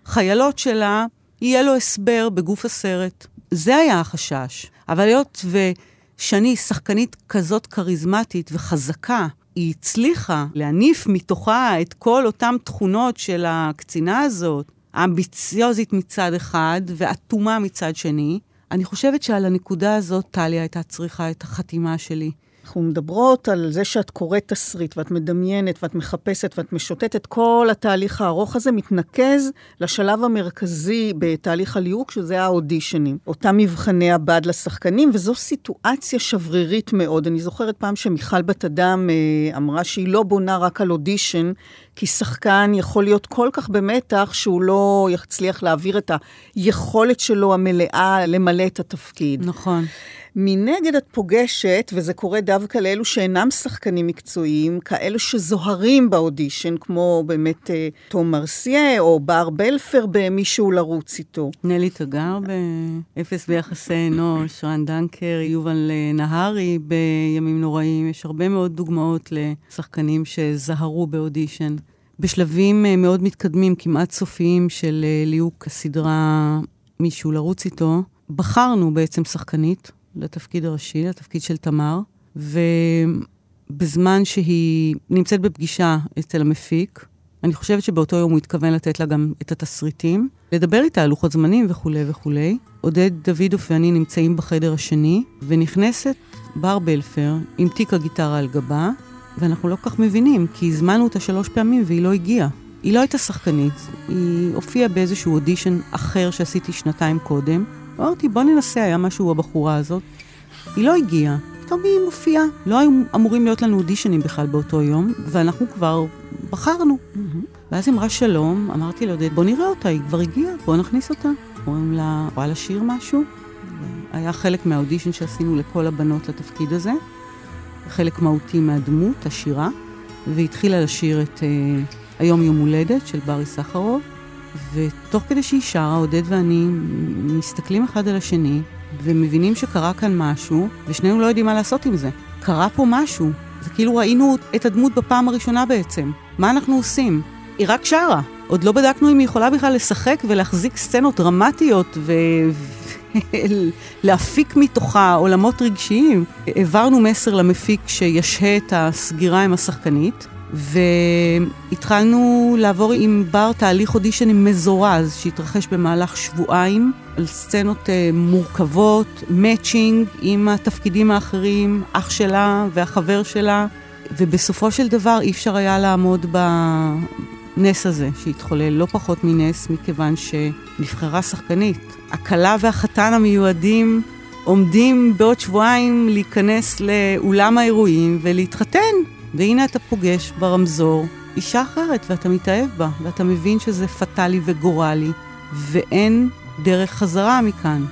החיילות שלה, יהיה לו הסבר בגוף הסרט. זה היה החשש. אבל היות ושני שחקנית כזאת כריזמטית וחזקה, היא הצליחה להניף מתוכה את כל אותן תכונות של הקצינה הזאת, האמביציוזית מצד אחד ואטומה מצד שני, אני חושבת שעל הנקודה הזאת טליה הייתה צריכה את החתימה שלי. אנחנו מדברות על זה שאת קוראת תסריט ואת מדמיינת ואת מחפשת ואת משוטטת, כל התהליך הארוך הזה מתנקז לשלב המרכזי בתהליך הליהוק, שזה האודישנים. אותם מבחני הבד לשחקנים, וזו סיטואציה שברירית מאוד. אני זוכרת פעם שמיכל בת אדם אה, אמרה שהיא לא בונה רק על אודישן, כי שחקן יכול להיות כל כך במתח שהוא לא יצליח להעביר את היכולת שלו המלאה למלא את התפקיד. נכון. מנגד את פוגשת, וזה קורה דווקא לאלו שאינם שחקנים מקצועיים, כאלו שזוהרים באודישן, כמו באמת אה, תום מרציה או בר בלפר במישהו לרוץ איתו. נלי תגר באפס ביחסי אנוש, רן דנקר, יובל אה, נהרי בימים נוראים. יש הרבה מאוד דוגמאות לשחקנים שזהרו באודישן. בשלבים אה, מאוד מתקדמים, כמעט סופיים, של ליהוק הסדרה מישהו לרוץ איתו, בחרנו בעצם שחקנית, לתפקיד הראשי, לתפקיד של תמר, ובזמן שהיא נמצאת בפגישה אצל המפיק, אני חושבת שבאותו יום הוא התכוון לתת לה גם את התסריטים, לדבר איתה על לוחות זמנים וכולי וכולי. עודד דוידוף ואני נמצאים בחדר השני, ונכנסת בר בלפר עם תיק הגיטרה על גבה, ואנחנו לא כל כך מבינים, כי הזמנו אותה שלוש פעמים והיא לא הגיעה. היא לא הייתה שחקנית, היא הופיעה באיזשהו אודישן אחר שעשיתי שנתיים קודם, אמרתי, בוא ננסה, היה משהו בבחורה הזאת. היא לא הגיעה, פתאום היא מופיעה. לא היו אמורים להיות לנו אודישנים בכלל באותו יום, ואנחנו כבר בחרנו. ואז אמרה שלום, אמרתי לעודד, בוא נראה אותה, היא כבר הגיעה, בוא נכניס אותה. אומרים לה, רואה לשיר משהו? היה חלק מהאודישן שעשינו לכל הבנות לתפקיד הזה, חלק מהותי מהדמות, השירה, והתחילה לשיר את uh, היום יום הולדת של ברי סחרוב, ותוך כדי שהיא שרה, עודד ואני מסתכלים אחד על השני, ומבינים שקרה כאן משהו, ושנינו לא יודעים מה לעשות עם זה. קרה פה משהו. זה כאילו ראינו את הדמות בפעם הראשונה בעצם. מה אנחנו עושים? היא רק שרה. עוד לא בדקנו אם היא יכולה בכלל לשחק ולהחזיק סצנות דרמטיות ולהפיק מתוכה עולמות רגשיים. העברנו מסר למפיק שישהה את הסגירה עם השחקנית, והתחלנו לעבור עם בר תהליך אודישנים מזורז שהתרחש במהלך שבועיים על סצנות uh, מורכבות, מאצ'ינג עם התפקידים האחרים, אח שלה והחבר שלה, ובסופו של דבר אי אפשר היה לעמוד בנס הזה שהתחולל, לא פחות מנס, מכיוון שנבחרה שחקנית. הכלה והחתן המיועדים עומדים בעוד שבועיים להיכנס לאולם האירועים ולהתחתן. והנה אתה פוגש ברמזור אישה אחרת, ואתה מתאהב בה, ואתה מבין שזה פטאלי וגורלי, ואין דרך חזרה מכאן.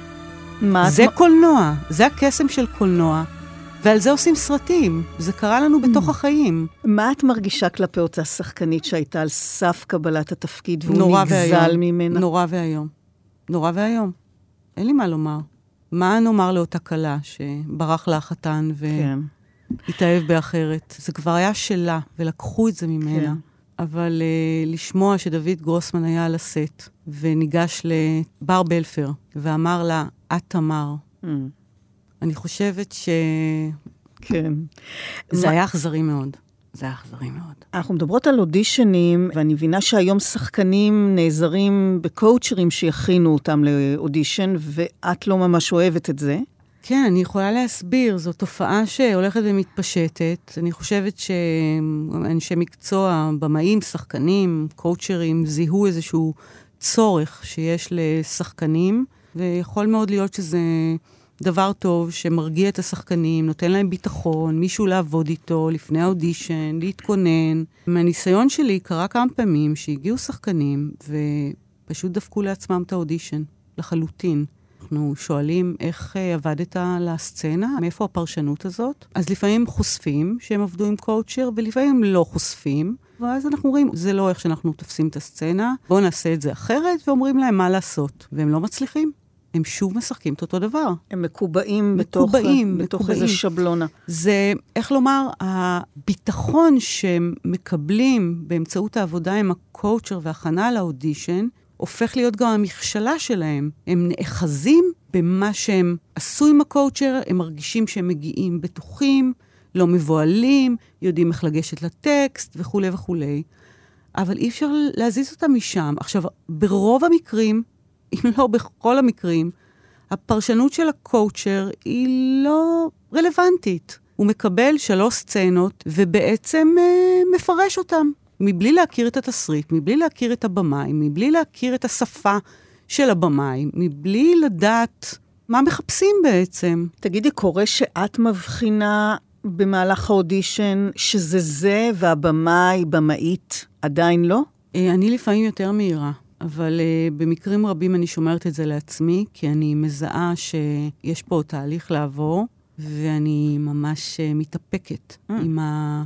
מה זה את... קולנוע, זה הקסם של קולנוע, ועל זה עושים סרטים. זה קרה לנו בתוך mm. החיים. מה את מרגישה כלפי אותה שחקנית שהייתה על סף קבלת התפקיד והוא נגזל והיום. ממנה? נורא ואיום. נורא ואיום. אין לי מה לומר. מה נאמר לאותה כלה שברח לה החתן ו... כן. התאהב באחרת. זה כבר היה שלה, ולקחו את זה ממנה. כן. אבל uh, לשמוע שדוד גרוסמן היה על הסט, וניגש לבר בלפר, ואמר לה, את תמר. Mm. אני חושבת ש... כן. זה מה... היה אכזרי מאוד. זה היה אכזרי מאוד. אנחנו מדברות על אודישנים, ואני מבינה שהיום שחקנים נעזרים בקואוצ'רים שיכינו אותם לאודישן, ואת לא ממש אוהבת את זה. כן, אני יכולה להסביר. זו תופעה שהולכת ומתפשטת. אני חושבת שאנשי מקצוע, במאים, שחקנים, קואוצ'רים, זיהו איזשהו צורך שיש לשחקנים, ויכול מאוד להיות שזה דבר טוב שמרגיע את השחקנים, נותן להם ביטחון, מישהו לעבוד איתו לפני האודישן, להתכונן. מהניסיון שלי קרה כמה פעמים שהגיעו שחקנים ופשוט דפקו לעצמם את האודישן, לחלוטין. אנחנו שואלים איך אה, עבדת על הסצנה, מאיפה הפרשנות הזאת. אז לפעמים חושפים שהם עבדו עם coacher, ולפעמים לא חושפים. ואז אנחנו אומרים, זה לא איך שאנחנו תופסים את הסצנה, בואו נעשה את זה אחרת, ואומרים להם מה לעשות. והם לא מצליחים. הם שוב משחקים את אותו דבר. הם מקובעים, מקובעים בתוך, בתוך איזה שבלונה. זה, איך לומר, הביטחון שהם מקבלים באמצעות העבודה עם ה coacher והכנה לאודישן, הופך להיות גם המכשלה שלהם. הם נאחזים במה שהם עשו עם הקואוצ'ר, הם מרגישים שהם מגיעים בטוחים, לא מבוהלים, יודעים איך לגשת לטקסט וכולי וכולי. אבל אי אפשר להזיז אותם משם. עכשיו, ברוב המקרים, אם לא בכל המקרים, הפרשנות של הקואוצ'ר היא לא רלוונטית. הוא מקבל שלוש סצנות ובעצם אה, מפרש אותם. מבלי להכיר את התסריט, מבלי להכיר את הבמאי, מבלי להכיר את השפה של הבמאי, מבלי לדעת מה מחפשים בעצם. תגידי, קורה שאת מבחינה במהלך האודישן שזה זה והבמאי, במאית, עדיין לא? אה, אני לפעמים יותר מהירה. אבל uh, במקרים רבים אני שומרת את זה לעצמי, כי אני מזהה שיש פה תהליך לעבור, ואני ממש uh, מתאפקת mm. עם ה...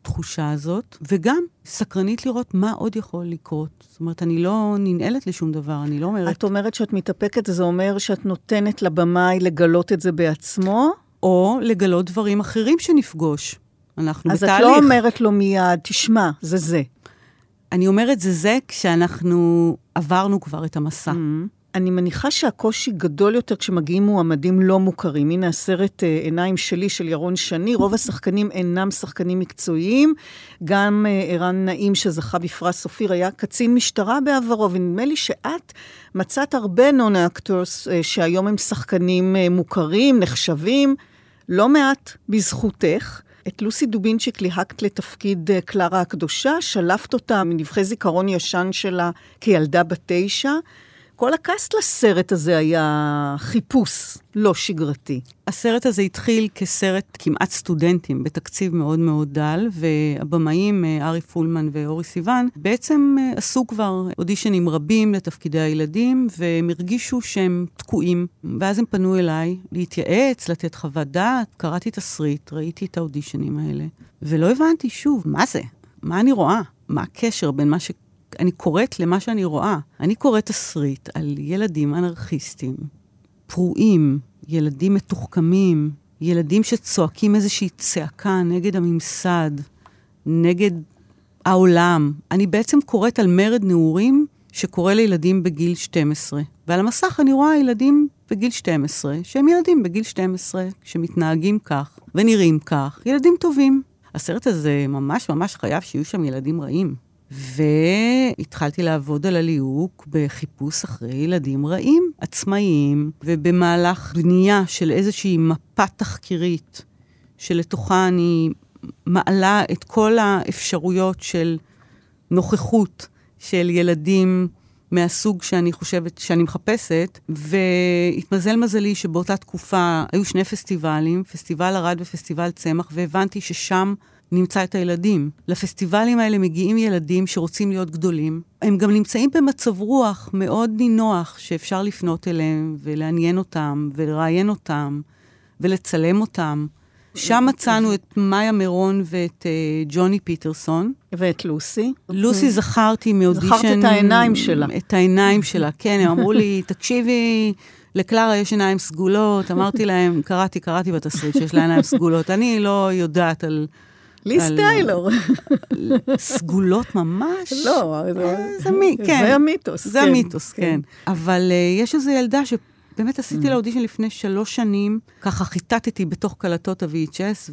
התחושה הזאת, וגם סקרנית לראות מה עוד יכול לקרות. זאת אומרת, אני לא ננעלת לשום דבר, אני לא אומרת... את אומרת שאת מתאפקת, זה אומר שאת נותנת לבמאי לגלות את זה בעצמו? או לגלות דברים אחרים שנפגוש. אנחנו אז בתהליך. אז את לא אומרת לו מיד, תשמע, זה זה. אני אומרת זה זה כשאנחנו עברנו כבר את המסע. Mm-hmm. אני מניחה שהקושי גדול יותר כשמגיעים מועמדים לא מוכרים. הנה הסרט אה, עיניים שלי של ירון שני, רוב השחקנים אינם שחקנים מקצועיים. גם אה, ערן נעים שזכה בפרס אופיר היה קצין משטרה בעברו, ונדמה לי שאת מצאת הרבה non-actors אה, שהיום הם שחקנים מוכרים, נחשבים, לא מעט בזכותך. את לוסי דובינצ'יק ליהקת לתפקיד קלרה הקדושה, שלפת אותה מנבכי זיכרון ישן שלה כילדה בת תשע. כל ה cast לסרט הזה היה חיפוש לא שגרתי. הסרט הזה התחיל כסרט כמעט סטודנטים, בתקציב מאוד מאוד דל, והבמאים, אה, ארי פולמן ואורי סיוון, בעצם אה, עשו כבר אודישנים רבים לתפקידי הילדים, והם הרגישו שהם תקועים. ואז הם פנו אליי להתייעץ, לתת חוות דעת, קראתי תסריט, ראיתי את האודישנים האלה, ולא הבנתי, שוב, מה זה? מה אני רואה? מה הקשר בין מה ש... אני קוראת למה שאני רואה. אני קוראת תסריט על ילדים אנרכיסטים, פרועים, ילדים מתוחכמים, ילדים שצועקים איזושהי צעקה נגד הממסד, נגד העולם. אני בעצם קוראת על מרד נעורים שקורה לילדים בגיל 12. ועל המסך אני רואה ילדים בגיל 12, שהם ילדים בגיל 12, שמתנהגים כך ונראים כך, ילדים טובים. הסרט הזה ממש ממש חייב שיהיו שם ילדים רעים. והתחלתי לעבוד על הליהוק בחיפוש אחרי ילדים רעים, עצמאיים, ובמהלך בנייה של איזושהי מפה תחקירית, שלתוכה אני מעלה את כל האפשרויות של נוכחות של ילדים מהסוג שאני חושבת, שאני מחפשת, והתמזל מזלי שבאותה תקופה היו שני פסטיבלים, פסטיבל ערד ופסטיבל צמח, והבנתי ששם נמצא את הילדים. לפסטיבלים האלה מגיעים ילדים שרוצים להיות גדולים. הם גם נמצאים במצב רוח מאוד נינוח, שאפשר לפנות אליהם ולעניין אותם ולראיין אותם ולצלם אותם. שם מצאנו את מאיה מירון ואת uh, ג'וני פיטרסון. ואת לוסי. לוסי okay. זכרתי מאודישן... זכרת את העיניים שלה. את העיניים שלה, כן, הם אמרו לי, תקשיבי, לקלרה יש עיניים סגולות. אמרתי להם, קראתי, קראתי בתסריט שיש לה עיניים סגולות. אני לא יודעת על... ליס טיילור. סגולות ממש? לא, זה מי, כן. המיתוס. זה המיתוס, כן. כן. אבל uh, יש איזו ילדה ש... באמת עשיתי לה אודישן לפני שלוש שנים, ככה חיטטתי בתוך קלטות ה-VHS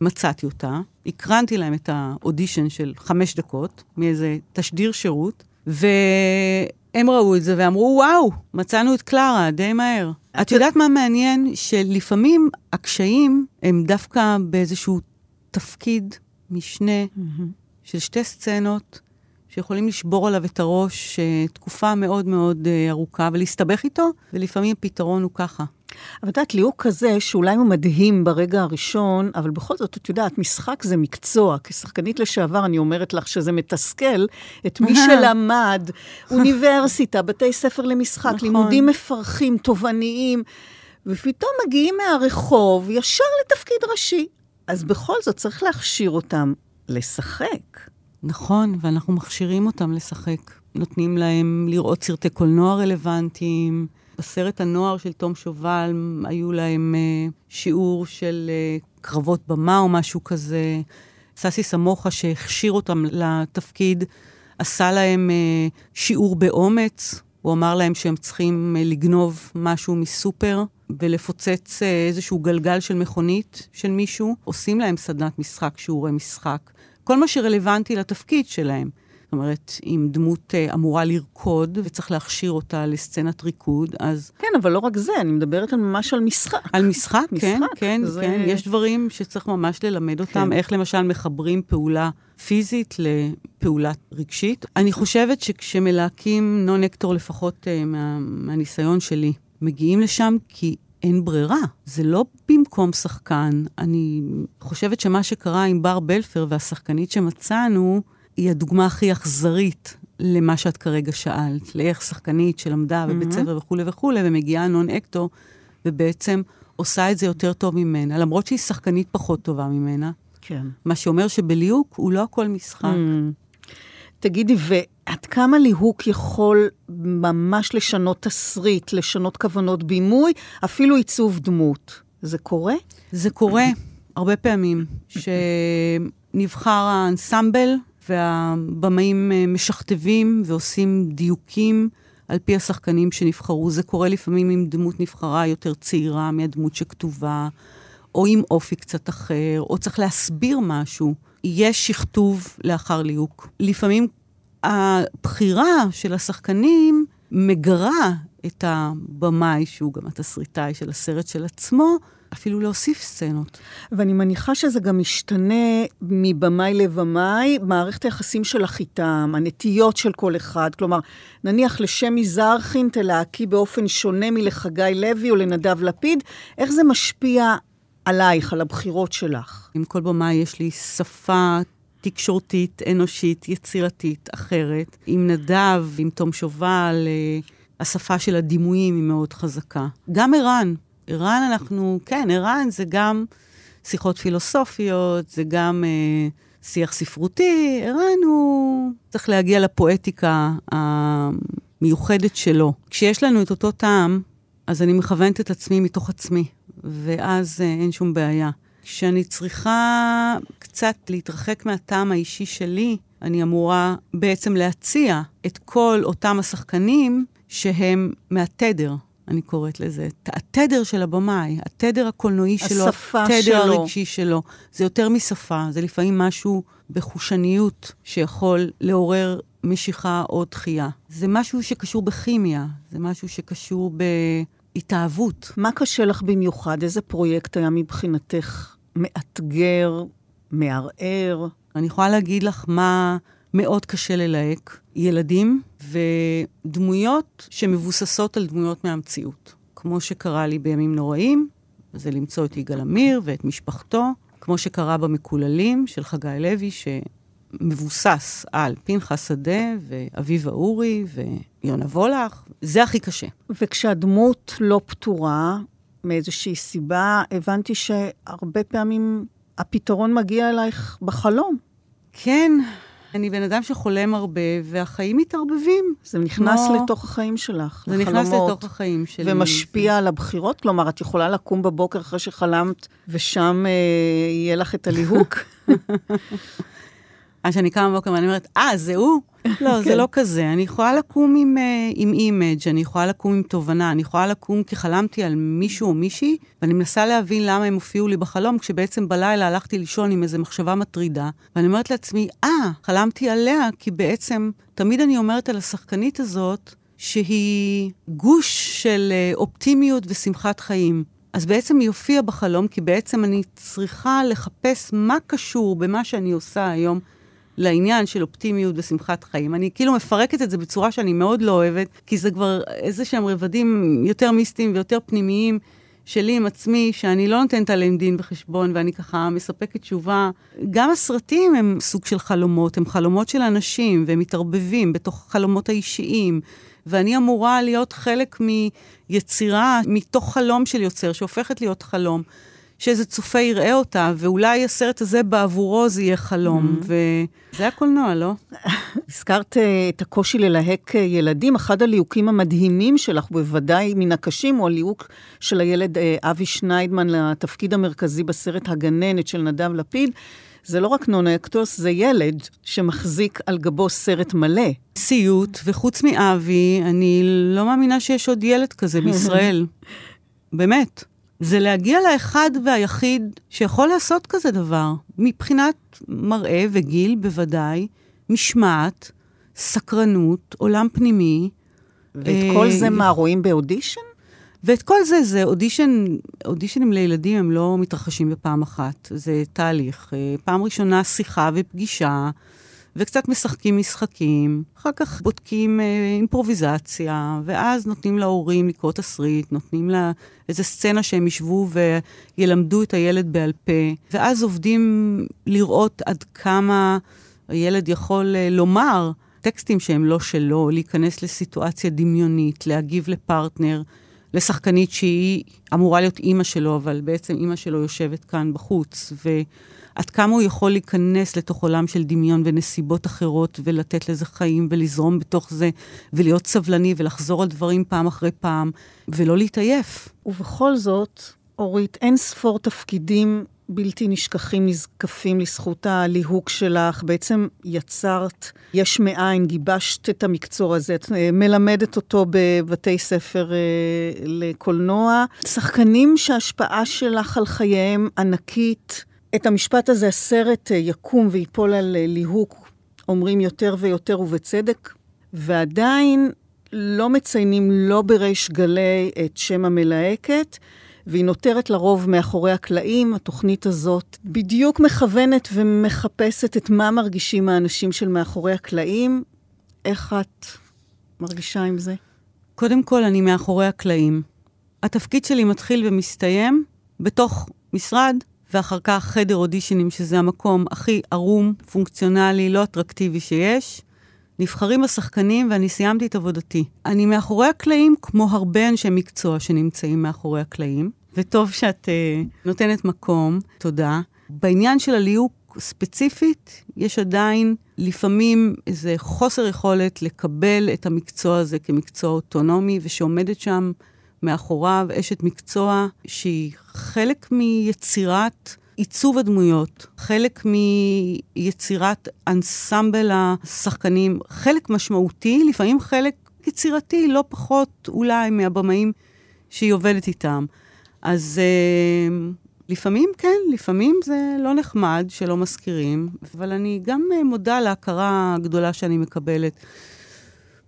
ומצאתי אותה. הקרנתי להם את האודישן של חמש דקות מאיזה תשדיר שירות, והם ראו את זה ואמרו, וואו, מצאנו את קלרה די מהר. את יודעת מה מעניין? שלפעמים הקשיים הם דווקא באיזשהו תפקיד משנה של שתי סצנות שיכולים לשבור עליו את הראש uh, תקופה מאוד מאוד uh, ארוכה ולהסתבך איתו, ולפעמים הפתרון הוא ככה. אבל את יודעת, ליהוק כזה, שאולי הוא מדהים ברגע הראשון, אבל בכל זאת, את יודעת, משחק זה מקצוע. כשחקנית לשעבר, אני אומרת לך שזה מתסכל את מי שלמד אוניברסיטה, בתי ספר למשחק, נכון. לימודים מפרכים, תובעניים, ופתאום מגיעים מהרחוב ישר לתפקיד ראשי. אז בכל זאת צריך להכשיר אותם לשחק. נכון, ואנחנו מכשירים אותם לשחק. נותנים להם לראות סרטי קולנוע רלוונטיים. בסרט הנוער של תום שובל היו להם uh, שיעור של uh, קרבות במה או משהו כזה. ססי סמוכה, שהכשיר אותם לתפקיד, עשה להם uh, שיעור באומץ. הוא אמר להם שהם צריכים uh, לגנוב משהו מסופר ולפוצץ uh, איזשהו גלגל של מכונית של מישהו. עושים להם סדנת משחק, שיעורי משחק. כל מה שרלוונטי לתפקיד שלהם. זאת אומרת, אם דמות uh, אמורה לרקוד וצריך להכשיר אותה לסצנת ריקוד, אז... כן, אבל לא רק זה, אני מדברת ממש על משחק. על משחק, משחק כן, כן, זה... כן. יש דברים שצריך ממש ללמד אותם, כן. איך למשל מחברים פעולה פיזית לפעולה רגשית. אני חושבת שכשמלהקים נון-אקטור, לפחות uh, מה, מהניסיון שלי, מגיעים לשם כי אין ברירה. זה לא במקום שחקן. אני חושבת שמה שקרה עם בר בלפר והשחקנית שמצאנו, היא הדוגמה הכי אכזרית למה שאת כרגע שאלת. לאיך שחקנית שלמדה בבית mm-hmm. ספר וכולי וכולי, ומגיעה נון אקטו, ובעצם עושה את זה יותר טוב ממנה, למרות שהיא שחקנית פחות טובה ממנה. כן. מה שאומר שבליהוק הוא לא הכל משחק. Mm. תגידי, ועד כמה ליהוק יכול ממש לשנות תסריט, לשנות כוונות בימוי, אפילו עיצוב דמות? זה קורה? זה קורה הרבה פעמים, שנבחר האנסמבל והבמאים אה, משכתבים ועושים דיוקים על פי השחקנים שנבחרו. זה קורה לפעמים אם דמות נבחרה יותר צעירה מהדמות שכתובה, או עם אופי קצת אחר, או צריך להסביר משהו. יש שכתוב לאחר ליהוק. לפעמים הבחירה של השחקנים מגרה את הבמאי, שהוא גם התסריטאי של הסרט של עצמו, אפילו להוסיף סצנות. ואני מניחה שזה גם משתנה מבמאי לבמאי, מערכת היחסים שלך איתם, הנטיות של כל אחד. כלומר, נניח לשמי זרחין תלהקי באופן שונה מלחגי לוי או לנדב לפיד, איך זה משפיע עלייך, על הבחירות שלך? עם כל במאי יש לי שפה תקשורתית, אנושית, יצירתית, אחרת. עם נדב, עם תום שובל, אה, השפה של הדימויים היא מאוד חזקה. גם ערן. ערן אנחנו, כן, ערן זה גם שיחות פילוסופיות, זה גם אה, שיח ספרותי, ערן הוא צריך להגיע לפואטיקה המיוחדת שלו. כשיש לנו את אותו טעם, אז אני מכוונת את עצמי מתוך עצמי, ואז אה, אין שום בעיה. כשאני צריכה קצת להתרחק מהטעם האישי שלי, אני אמורה בעצם להציע את כל אותם השחקנים שהם מהתדר, אני קוראת לזה. התדר של הבמאי, התדר הקולנועי שלו, התדר שלו. הרגשי שלו. זה יותר משפה, זה לפעמים משהו בחושניות שיכול לעורר משיכה או דחייה. זה משהו שקשור בכימיה, זה משהו שקשור בהתאהבות. מה קשה לך במיוחד? איזה פרויקט היה מבחינתך מאתגר, מערער? אני יכולה להגיד לך מה מאוד קשה ללהק. ילדים ודמויות שמבוססות על דמויות מהמציאות. כמו שקרה לי בימים נוראים, זה למצוא את יגאל עמיר ואת משפחתו, כמו שקרה במקוללים של חגי לוי, שמבוסס על פנחס שדה ואביבה אורי ויונה וולך. זה הכי קשה. וכשהדמות לא פתורה, מאיזושהי סיבה, הבנתי שהרבה פעמים הפתרון מגיע אלייך בחלום. כן, אני בן אדם שחולם הרבה, והחיים מתערבבים. זה נכנס כמו- לתוך החיים שלך, זה נכנס לחלומות, לתוך החיים שלי. ומשפיע על הבחירות? כלומר, את יכולה לקום בבוקר אחרי שחלמת, ושם אה, יהיה לך את הליהוק? אז כשאני קמה בבוקר ואני אומרת, אה, זה הוא? לא, זה כן. לא כזה. אני יכולה לקום עם, אה, עם image, אני יכולה לקום עם תובנה, אני יכולה לקום כי חלמתי על מישהו או מישהי, ואני מנסה להבין למה הם הופיעו לי בחלום, כשבעצם בלילה הלכתי לישון עם איזו מחשבה מטרידה, ואני אומרת לעצמי, אה, חלמתי עליה, כי בעצם, תמיד אני אומרת על השחקנית הזאת, שהיא גוש של אה, אופטימיות ושמחת חיים. אז בעצם היא הופיעה בחלום, כי בעצם אני צריכה לחפש מה קשור במה שאני עושה היום לעניין של אופטימיות ושמחת חיים. אני כאילו מפרקת את זה בצורה שאני מאוד לא אוהבת, כי זה כבר איזה שהם רבדים יותר מיסטיים ויותר פנימיים שלי עם עצמי, שאני לא נותנת עליהם דין וחשבון, ואני ככה מספקת תשובה. גם הסרטים הם סוג של חלומות, הם חלומות של אנשים, והם מתערבבים בתוך החלומות האישיים. ואני אמורה להיות חלק מיצירה, מתוך חלום של יוצר, שהופכת להיות חלום. שאיזה צופה יראה אותה, ואולי הסרט הזה בעבורו זה יהיה חלום. וזה הקולנוע, לא? הזכרת אה, את הקושי ללהק אה, ילדים. אחד הליהוקים המדהימים שלך, בוודאי מן הקשים, הוא הליהוק של הילד אה, אבי שניידמן לתפקיד המרכזי בסרט הגננת של נדב לפיד. זה לא רק נון אקטוס, זה ילד שמחזיק על גבו סרט מלא. סיוט, וחוץ מאבי, אני לא מאמינה שיש עוד ילד כזה בישראל. באמת. זה להגיע לאחד והיחיד שיכול לעשות כזה דבר, מבחינת מראה וגיל בוודאי, משמעת, סקרנות, עולם פנימי. ואת אה, כל זה מה, רואים באודישן? ואת כל זה, זה אודישן, אודישנים לילדים הם לא מתרחשים בפעם אחת, זה תהליך. אה, פעם ראשונה שיחה ופגישה, וקצת משחקים משחקים, אחר כך בודקים אה, אימפרוביזציה, ואז נותנים להורים לקרוא תסריט, נותנים לה איזה סצנה שהם ישבו וילמדו את הילד בעל פה, ואז עובדים לראות עד כמה הילד יכול אה, לומר טקסטים שהם לא שלו, להיכנס לסיטואציה דמיונית, להגיב לפרטנר. לשחקנית שהיא אמורה להיות אימא שלו, אבל בעצם אימא שלו יושבת כאן בחוץ, ועד כמה הוא יכול להיכנס לתוך עולם של דמיון ונסיבות אחרות, ולתת לזה חיים, ולזרום בתוך זה, ולהיות סבלני, ולחזור על דברים פעם אחרי פעם, ולא להתעייף. ובכל זאת, אורית, אין ספור תפקידים בלתי נשכחים, נזקפים לזכות הליהוק שלך. בעצם יצרת יש מאין, גיבשת את המקצוע הזה, את אה, מלמדת אותו בבתי ספר אה, לקולנוע. שחקנים שההשפעה שלך על חייהם ענקית. את המשפט הזה, הסרט אה, יקום ויפול על אה, ליהוק, אומרים יותר ויותר ובצדק, ועדיין לא מציינים לא בריש גלי את שם המלהקת, והיא נותרת לרוב מאחורי הקלעים. התוכנית הזאת בדיוק מכוונת ומחפשת את מה מרגישים האנשים של מאחורי הקלעים. איך את מרגישה עם זה? קודם כל, אני מאחורי הקלעים. התפקיד שלי מתחיל ומסתיים בתוך משרד, ואחר כך חדר אודישנים, שזה המקום הכי ערום, פונקציונלי, לא אטרקטיבי שיש. נבחרים השחקנים ואני סיימתי את עבודתי. אני מאחורי הקלעים כמו הרבה אנשי מקצוע שנמצאים מאחורי הקלעים, וטוב שאת uh, נותנת מקום, תודה. בעניין של הליהוק ספציפית, יש עדיין לפעמים איזה חוסר יכולת לקבל את המקצוע הזה כמקצוע אוטונומי, ושעומדת שם מאחוריו אשת מקצוע שהיא חלק מיצירת עיצוב הדמויות, חלק מיצירת אנסמבל השחקנים, חלק משמעותי, לפעמים חלק יצירתי, לא פחות אולי מהבמאים שהיא עובדת איתם. אז uh, לפעמים כן, לפעמים זה לא נחמד שלא מזכירים, אבל אני גם uh, מודה להכרה הגדולה שאני מקבלת.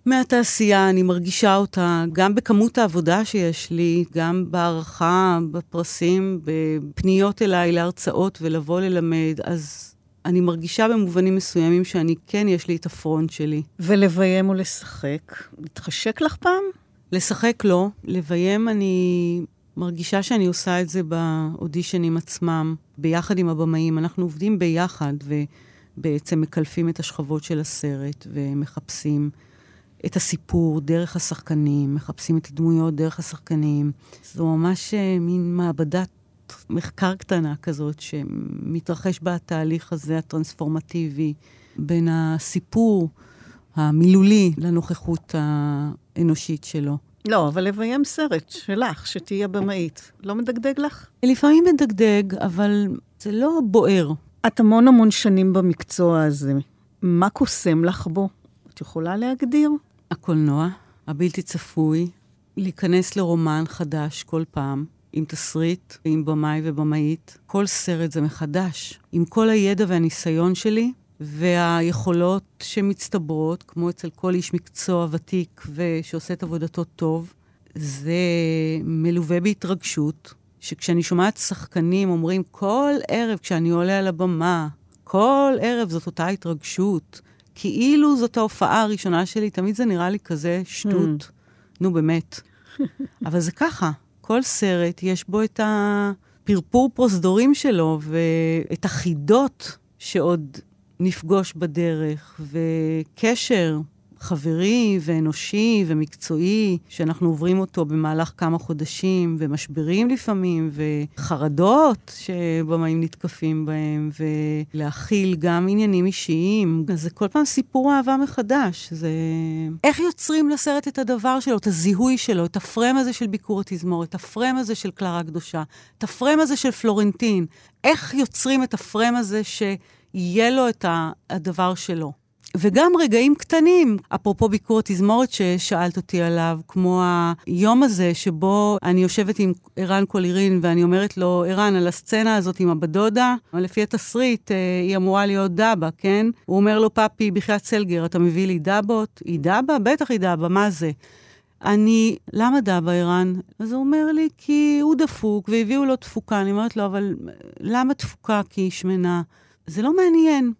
מהתעשייה, אני מרגישה אותה גם בכמות העבודה שיש לי, גם בהערכה, בפרסים, בפניות אליי להרצאות ולבוא ללמד, אז אני מרגישה במובנים מסוימים שאני כן, יש לי את הפרונט שלי. ולביים ולשחק, מתחשק לך פעם? לשחק לא, לביים אני מרגישה שאני עושה את זה באודישנים עצמם, ביחד עם הבמאים. אנחנו עובדים ביחד ובעצם מקלפים את השכבות של הסרט ומחפשים. את הסיפור דרך השחקנים, מחפשים את הדמויות דרך השחקנים. זו ממש אה, מין מעבדת מחקר קטנה כזאת, שמתרחש בה התהליך הזה, הטרנספורמטיבי, בין הסיפור המילולי לנוכחות האנושית שלו. לא, אבל לביים סרט שלך, שתהיה במאית, לא מדגדג לך? לפעמים מדגדג, אבל זה לא בוער. את המון המון שנים במקצוע הזה. מה קוסם לך בו? את יכולה להגדיר? הקולנוע, הבלתי צפוי, להיכנס לרומן חדש כל פעם, עם תסריט, עם במאי ובמאית. כל סרט זה מחדש. עם כל הידע והניסיון שלי, והיכולות שמצטברות, כמו אצל כל איש מקצוע ותיק ושעושה את עבודתו טוב, זה מלווה בהתרגשות, שכשאני שומעת שחקנים אומרים כל ערב כשאני עולה על הבמה, כל ערב זאת אותה התרגשות, כאילו זאת ההופעה הראשונה שלי, תמיד זה נראה לי כזה שטות. Mm. נו, באמת. אבל זה ככה, כל סרט יש בו את הפרפור פרוזדורים שלו ואת החידות שעוד נפגוש בדרך, וקשר חברי ואנושי ומקצועי, שאנחנו עוברים אותו במהלך כמה חודשים, ומשברים לפעמים, וחרדות שבמאים נתקפים בהם, ולהכיל גם עניינים אישיים. זה כל פעם סיפור אהבה מחדש. זה... איך יוצרים לסרט את הדבר שלו, את הזיהוי שלו, את הפרם הזה של ביקור התזמורת, את הפרם הזה של קלרה הקדושה, את הפרם הזה של פלורנטין. איך יוצרים את הפרם הזה שיהיה לו את הדבר שלו. וגם רגעים קטנים, אפרופו ביקור התזמורת ששאלת אותי עליו, כמו היום הזה שבו אני יושבת עם ערן קולירין ואני אומרת לו, ערן, על הסצנה הזאת עם הבדודה, לפי התסריט, אה, היא אמורה להיות דבה, כן? הוא אומר לו, פאפי, בחייאת סלגר, אתה מביא לי דבות? היא דבה? בטח היא דבה, מה זה? אני, למה דבה, ערן? אז הוא אומר לי, כי הוא דפוק והביאו לו תפוקה. אני אומרת לו, אבל למה תפוקה? כי היא שמנה. זה לא מעניין.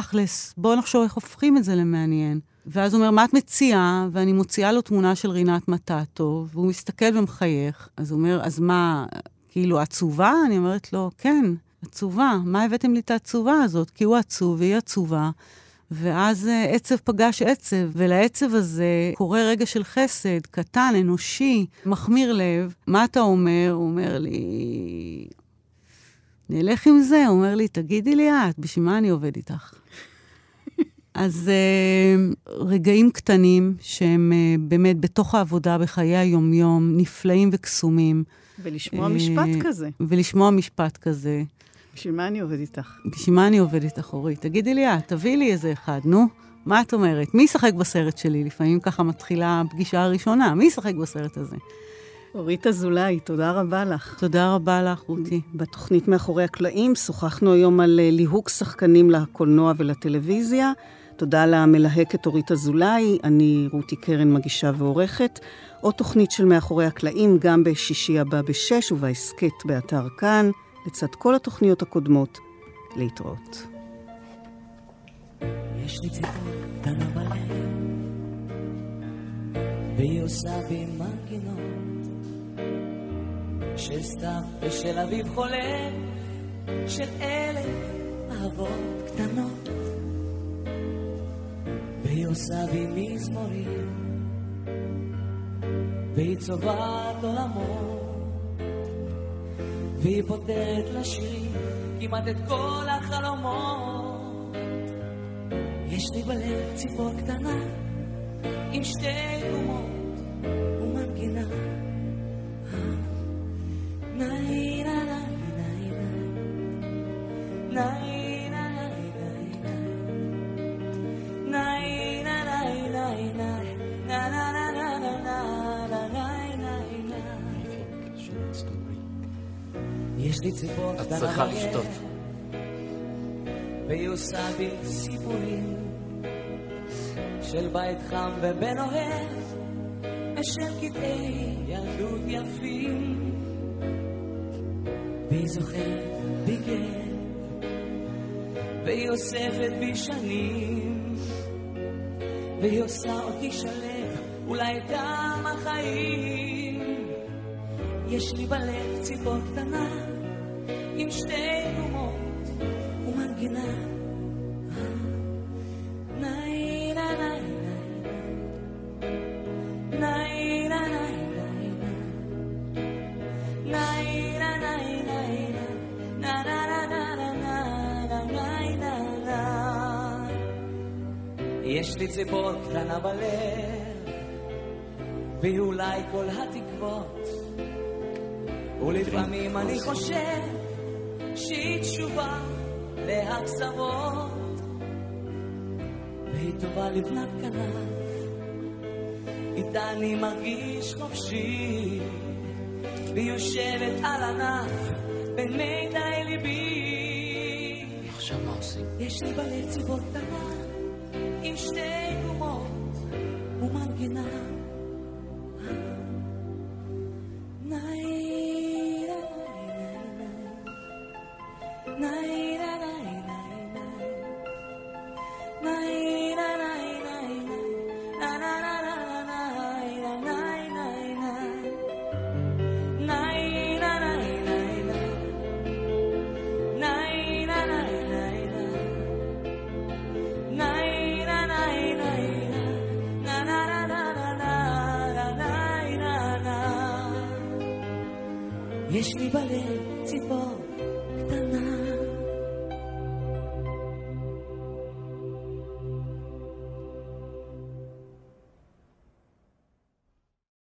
תכלס, בואו נחשוב איך הופכים את זה למעניין. ואז הוא אומר, מה את מציעה? ואני מוציאה לו תמונה של רינת מטאטו, והוא מסתכל ומחייך. אז הוא אומר, אז מה, כאילו, עצובה? אני אומרת לו, כן, עצובה. מה הבאתם לי את העצובה הזאת? כי הוא עצוב והיא עצובה. ואז uh, עצב פגש עצב, ולעצב הזה קורה רגע של חסד, קטן, אנושי, מחמיר לב. מה אתה אומר? הוא אומר לי, נלך עם זה. הוא אומר לי, תגידי לי את, בשביל מה אני עובד איתך? אז uh, רגעים קטנים שהם uh, באמת בתוך העבודה, בחיי היומיום, נפלאים וקסומים. ולשמוע uh, משפט כזה. ולשמוע משפט כזה. בשביל מה אני עובד איתך? בשביל מה אני עובד איתך, אורית? תגידי לי את, תביאי לי איזה אחד, נו. מה את אומרת? מי ישחק בסרט שלי? לפעמים ככה מתחילה הפגישה הראשונה. מי ישחק בסרט הזה? אורית אזולאי, תודה רבה לך. תודה רבה לך, רותי. בתוכנית מאחורי הקלעים שוחחנו היום על ליהוק שחקנים לקולנוע ולטלוויזיה. תודה למלהקת אורית אזולאי, אני רותי קרן, מגישה ועורכת. עוד תוכנית של מאחורי הקלעים, גם בשישי הבא בשש ובהסכת באתר כאן, לצד כל התוכניות הקודמות. להתראות. יש לי ציטוט קטנה בלב, והיא עושה בי מנגינות, של סתיו ושל אביב חולף, של אלף אהבות קטנות. והיא עושה בי מזמורים, והיא צובעת עולמות, והיא פותרת לשירים כמעט את כל החלומות. יש לי בלב ציפור קטנה עם שתי גומות את צריכה לשתות. והיא עושה בי סיפורים של בית חם ובן אוהב ושל קטעי ילדות יפים והיא זוכרת בי גב והיא אוספת בי שנים והיא עושה אותי שלב אולי גם החיים. יש לי בלב ציפור קטנה עם שתי קטנה בלב, והיא אולי כל התקוות, ולפעמים אני חושב שהיא תשובה לאכזבות, והיא טובה לבנת כנף, איתה אני מרגיש חופשי, והיא יושבת על ענף בין מידי ליבי. עכשיו מה עושים? יש לי בלב ציפור קטנה עם שתי גומות ומנגינה. יש